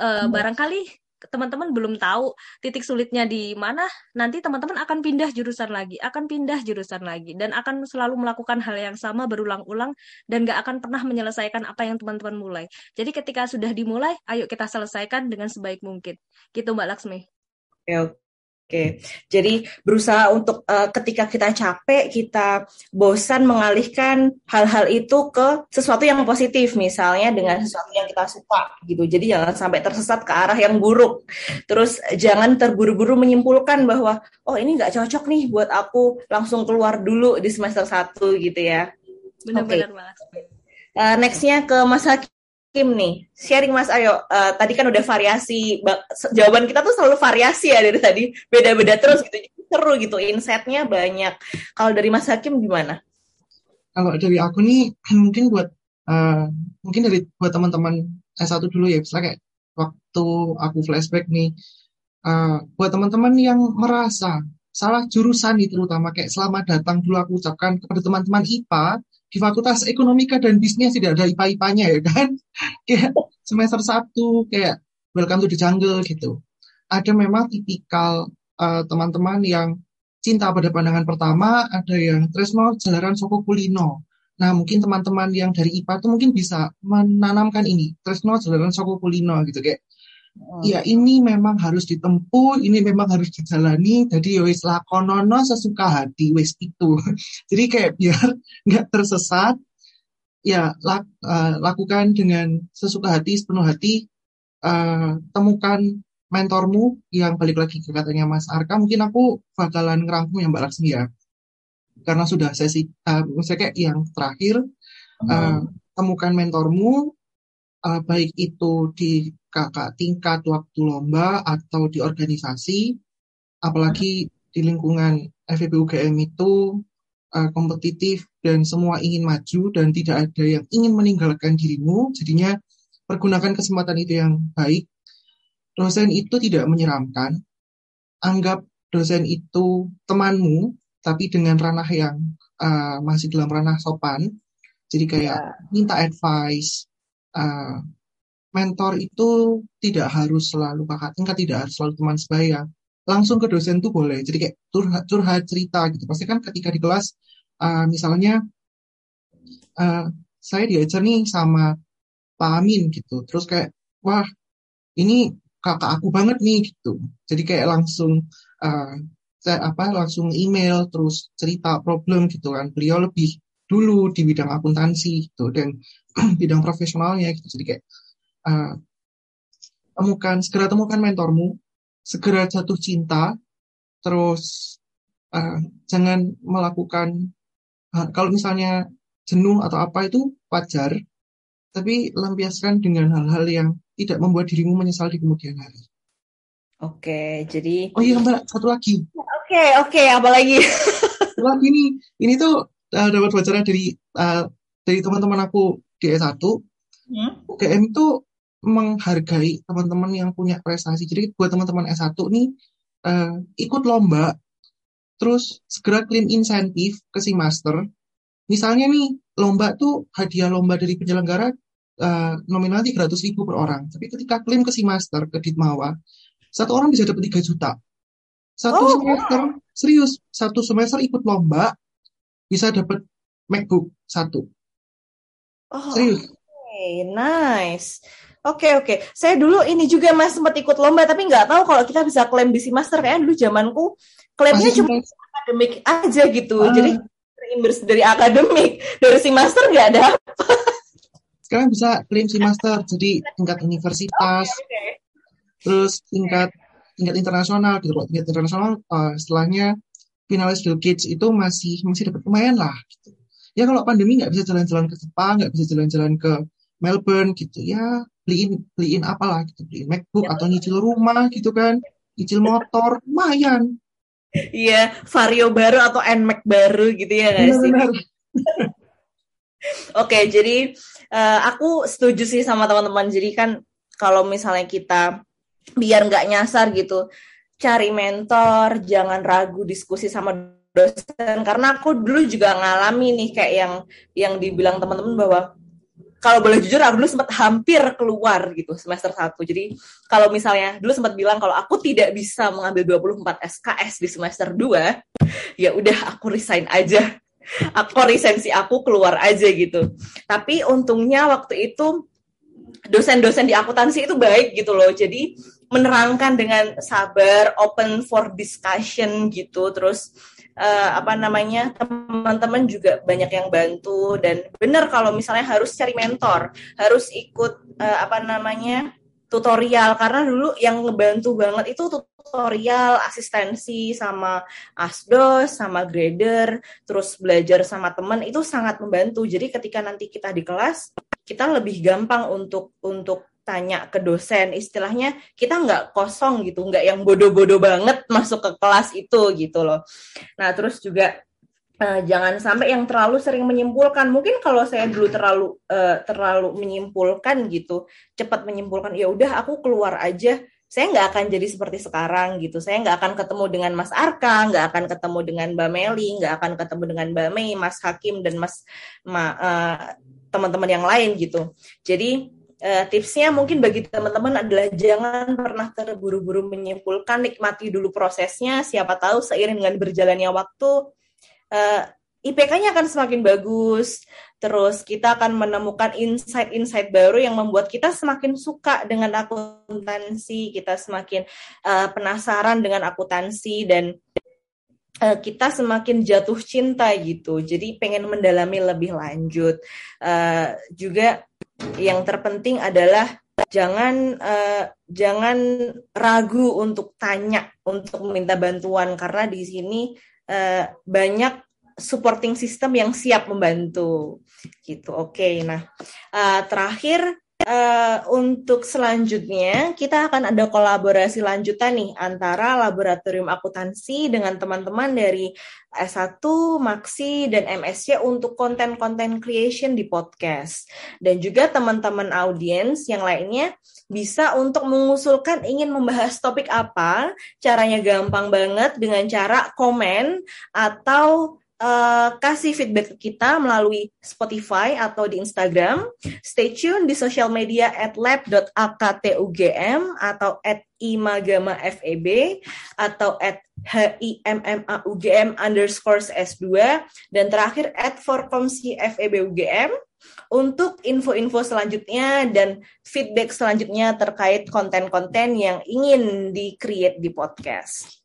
uh, barangkali teman-teman belum tahu titik sulitnya di mana, nanti teman-teman akan pindah jurusan lagi, akan pindah jurusan lagi, dan akan selalu melakukan hal yang sama berulang-ulang, dan gak akan pernah menyelesaikan apa yang teman-teman mulai. Jadi ketika sudah dimulai, ayo kita selesaikan dengan sebaik mungkin. Gitu Mbak Laksmi. Oke, Oke, jadi berusaha untuk uh, ketika kita capek, kita bosan mengalihkan hal-hal itu ke sesuatu yang positif, misalnya dengan sesuatu yang kita suka, gitu. Jadi jangan sampai tersesat ke arah yang buruk. Terus jangan terburu-buru menyimpulkan bahwa oh ini nggak cocok nih buat aku, langsung keluar dulu di semester satu, gitu ya. Benar-benar okay. Uh, nextnya ke Mas. Kim nih, sharing Mas Ayo. Uh, tadi kan udah variasi, jawaban kita tuh selalu variasi ya dari tadi, beda-beda terus gitu. Seru gitu, insight-nya banyak. Kalau dari Mas Hakim gimana? Kalau dari aku nih, mungkin buat uh, mungkin dari buat teman-teman S1 dulu ya, misalnya kayak waktu aku flashback nih, uh, buat teman-teman yang merasa salah jurusan nih terutama kayak selamat datang dulu aku ucapkan kepada teman-teman IPA di Fakultas Ekonomika dan Bisnis tidak ada IPA-IPAnya ya kan. kayak semester satu kayak welcome to the jungle gitu. Ada memang tipikal uh, teman-teman yang cinta pada pandangan pertama, ada yang tresno jalaran soko kulino. Nah, mungkin teman-teman yang dari IPA itu mungkin bisa menanamkan ini, tresno jalaran soko kulino gitu kayak. Ya ini memang harus ditempuh, ini memang harus dijalani. Jadi ya wis lakonono sesuka hati wis itu. Jadi kayak biar nggak tersesat, ya lak, uh, lakukan dengan sesuka hati, sepenuh hati. Uh, temukan mentormu yang balik lagi ke katanya Mas Arka. Mungkin aku bakalan ngerangkum yang Mbak Laksmi ya. Karena sudah sesi, uh, maksudnya kayak yang terakhir, uh, temukan mentormu, uh, baik itu di kakak tingkat waktu lomba atau di organisasi, apalagi di lingkungan FEB UGM itu uh, kompetitif dan semua ingin maju dan tidak ada yang ingin meninggalkan dirimu, jadinya pergunakan kesempatan itu yang baik. Dosen itu tidak menyeramkan, anggap dosen itu temanmu, tapi dengan ranah yang uh, masih dalam ranah sopan. Jadi kayak yeah. minta advice. Uh, mentor itu tidak harus selalu kakak tingkat, tidak harus selalu teman sebaya. Langsung ke dosen tuh boleh. Jadi kayak curhat, curhat cerita gitu. Pasti kan ketika di kelas, uh, misalnya uh, saya diajar nih sama Pak Amin gitu. Terus kayak, wah ini kakak aku banget nih gitu. Jadi kayak langsung uh, saya apa langsung email terus cerita problem gitu kan beliau lebih dulu di bidang akuntansi gitu dan bidang profesionalnya gitu jadi kayak uh, temukan segera temukan mentormu segera jatuh cinta terus uh, jangan melakukan uh, kalau misalnya jenuh atau apa itu wajar tapi lampiaskan dengan hal-hal yang tidak membuat dirimu menyesal di kemudian hari Oke, jadi Oh iya Mbak, satu lagi. Oke, oke, apa lagi? satu lagi ini, ini tuh uh, dapat bocoran dari uh, dari teman-teman aku di S1. Hmm? UGM itu menghargai teman-teman yang punya prestasi. Jadi buat teman-teman S1 nih uh, ikut lomba, terus segera klaim insentif ke si master. Misalnya nih, lomba tuh hadiah lomba dari penyelenggara uh, nominal 300 ribu per orang. Tapi ketika klaim ke si master, ke Ditmawa, satu orang bisa dapat 3 juta. Satu oh, semester, wow. serius, satu semester ikut lomba, bisa dapat MacBook satu. Oh, serius. Okay, nice. Oke okay, oke, okay. saya dulu ini juga mas sempat ikut lomba tapi nggak tahu kalau kita bisa klaim di master kayaknya dulu zamanku klaimnya cuma akademik aja gitu, uh. jadi reimburse dari akademik dari si master nggak ada. Sekarang bisa klaim si master jadi tingkat universitas, okay, okay terus tingkat tingkat internasional gitu tingkat internasional uh, setelahnya finalis Bill Gates itu masih masih dapat lumayan lah gitu. ya kalau pandemi nggak bisa jalan-jalan ke Jepang nggak bisa jalan-jalan ke Melbourne gitu. Ya beliin beliin apalah gitu. Beliin MacBook ya, atau nyicil rumah gitu kan. Nyicil motor lumayan. Iya vario baru atau nmac baru gitu ya guys sih? Oke, jadi uh, aku setuju sih sama teman-teman. Jadi kan kalau misalnya kita biar nggak nyasar gitu cari mentor jangan ragu diskusi sama dosen karena aku dulu juga ngalami nih kayak yang yang dibilang teman-teman bahwa kalau boleh jujur aku dulu sempat hampir keluar gitu semester 1. Jadi kalau misalnya dulu sempat bilang kalau aku tidak bisa mengambil 24 SKS di semester 2, ya udah aku resign aja. Aku resign si aku keluar aja gitu. Tapi untungnya waktu itu dosen-dosen di akuntansi itu baik gitu loh. Jadi menerangkan dengan sabar, open for discussion gitu. Terus uh, apa namanya teman-teman juga banyak yang bantu. Dan benar kalau misalnya harus cari mentor, harus ikut uh, apa namanya tutorial. Karena dulu yang ngebantu banget itu tutorial asistensi sama asdos sama grader terus belajar sama teman itu sangat membantu. Jadi ketika nanti kita di kelas kita lebih gampang untuk untuk tanya ke dosen istilahnya kita nggak kosong gitu nggak yang bodoh-bodoh banget masuk ke kelas itu gitu loh nah terus juga uh, jangan sampai yang terlalu sering menyimpulkan mungkin kalau saya dulu terlalu uh, terlalu menyimpulkan gitu cepat menyimpulkan ya udah aku keluar aja saya nggak akan jadi seperti sekarang gitu. Saya nggak akan ketemu dengan Mas Arka, nggak akan ketemu dengan Mbak Meli, nggak akan ketemu dengan Mbak Mei, Mas Hakim dan Mas ma, uh, teman-teman yang lain gitu. Jadi uh, tipsnya mungkin bagi teman-teman adalah jangan pernah terburu-buru menyimpulkan, nikmati dulu prosesnya. Siapa tahu seiring dengan berjalannya waktu, uh, IPK-nya akan semakin bagus. Terus kita akan menemukan insight-insight baru yang membuat kita semakin suka dengan akuntansi, kita semakin uh, penasaran dengan akuntansi dan kita semakin jatuh cinta gitu. Jadi pengen mendalami lebih lanjut. Uh, juga yang terpenting adalah jangan uh, jangan ragu untuk tanya untuk meminta bantuan karena di sini uh, banyak supporting system yang siap membantu gitu. Oke, okay, nah uh, terakhir Uh, untuk selanjutnya kita akan ada kolaborasi lanjutan nih antara laboratorium akuntansi dengan teman-teman dari S1, Maxi dan MSC untuk konten-konten creation di podcast. Dan juga teman-teman audiens yang lainnya bisa untuk mengusulkan ingin membahas topik apa, caranya gampang banget dengan cara komen atau uh, kasih feedback ke kita melalui Spotify atau di Instagram. Stay tune di sosial media at lab.aktugm atau at imagamafeb atau at HIMMAUGM underscore S2 dan terakhir at Forkomsi FEBUGM untuk info-info selanjutnya dan feedback selanjutnya terkait konten-konten yang ingin di-create di podcast.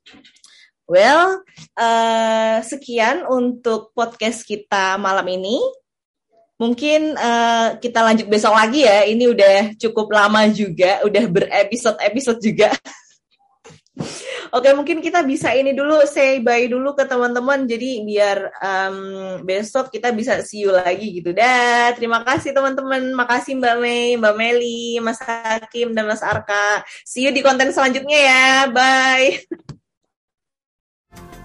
Well, uh, sekian untuk podcast kita malam ini. Mungkin uh, kita lanjut besok lagi ya. Ini udah cukup lama juga, udah berepisode-episode juga. Oke, mungkin kita bisa ini dulu say bye dulu ke teman-teman. Jadi biar um, besok kita bisa see you lagi gitu. Dah, terima kasih teman-teman. Makasih Mbak Mei, Mbak Meli, Mas Hakim dan Mas Arka. See you di konten selanjutnya ya. Bye. Thank you.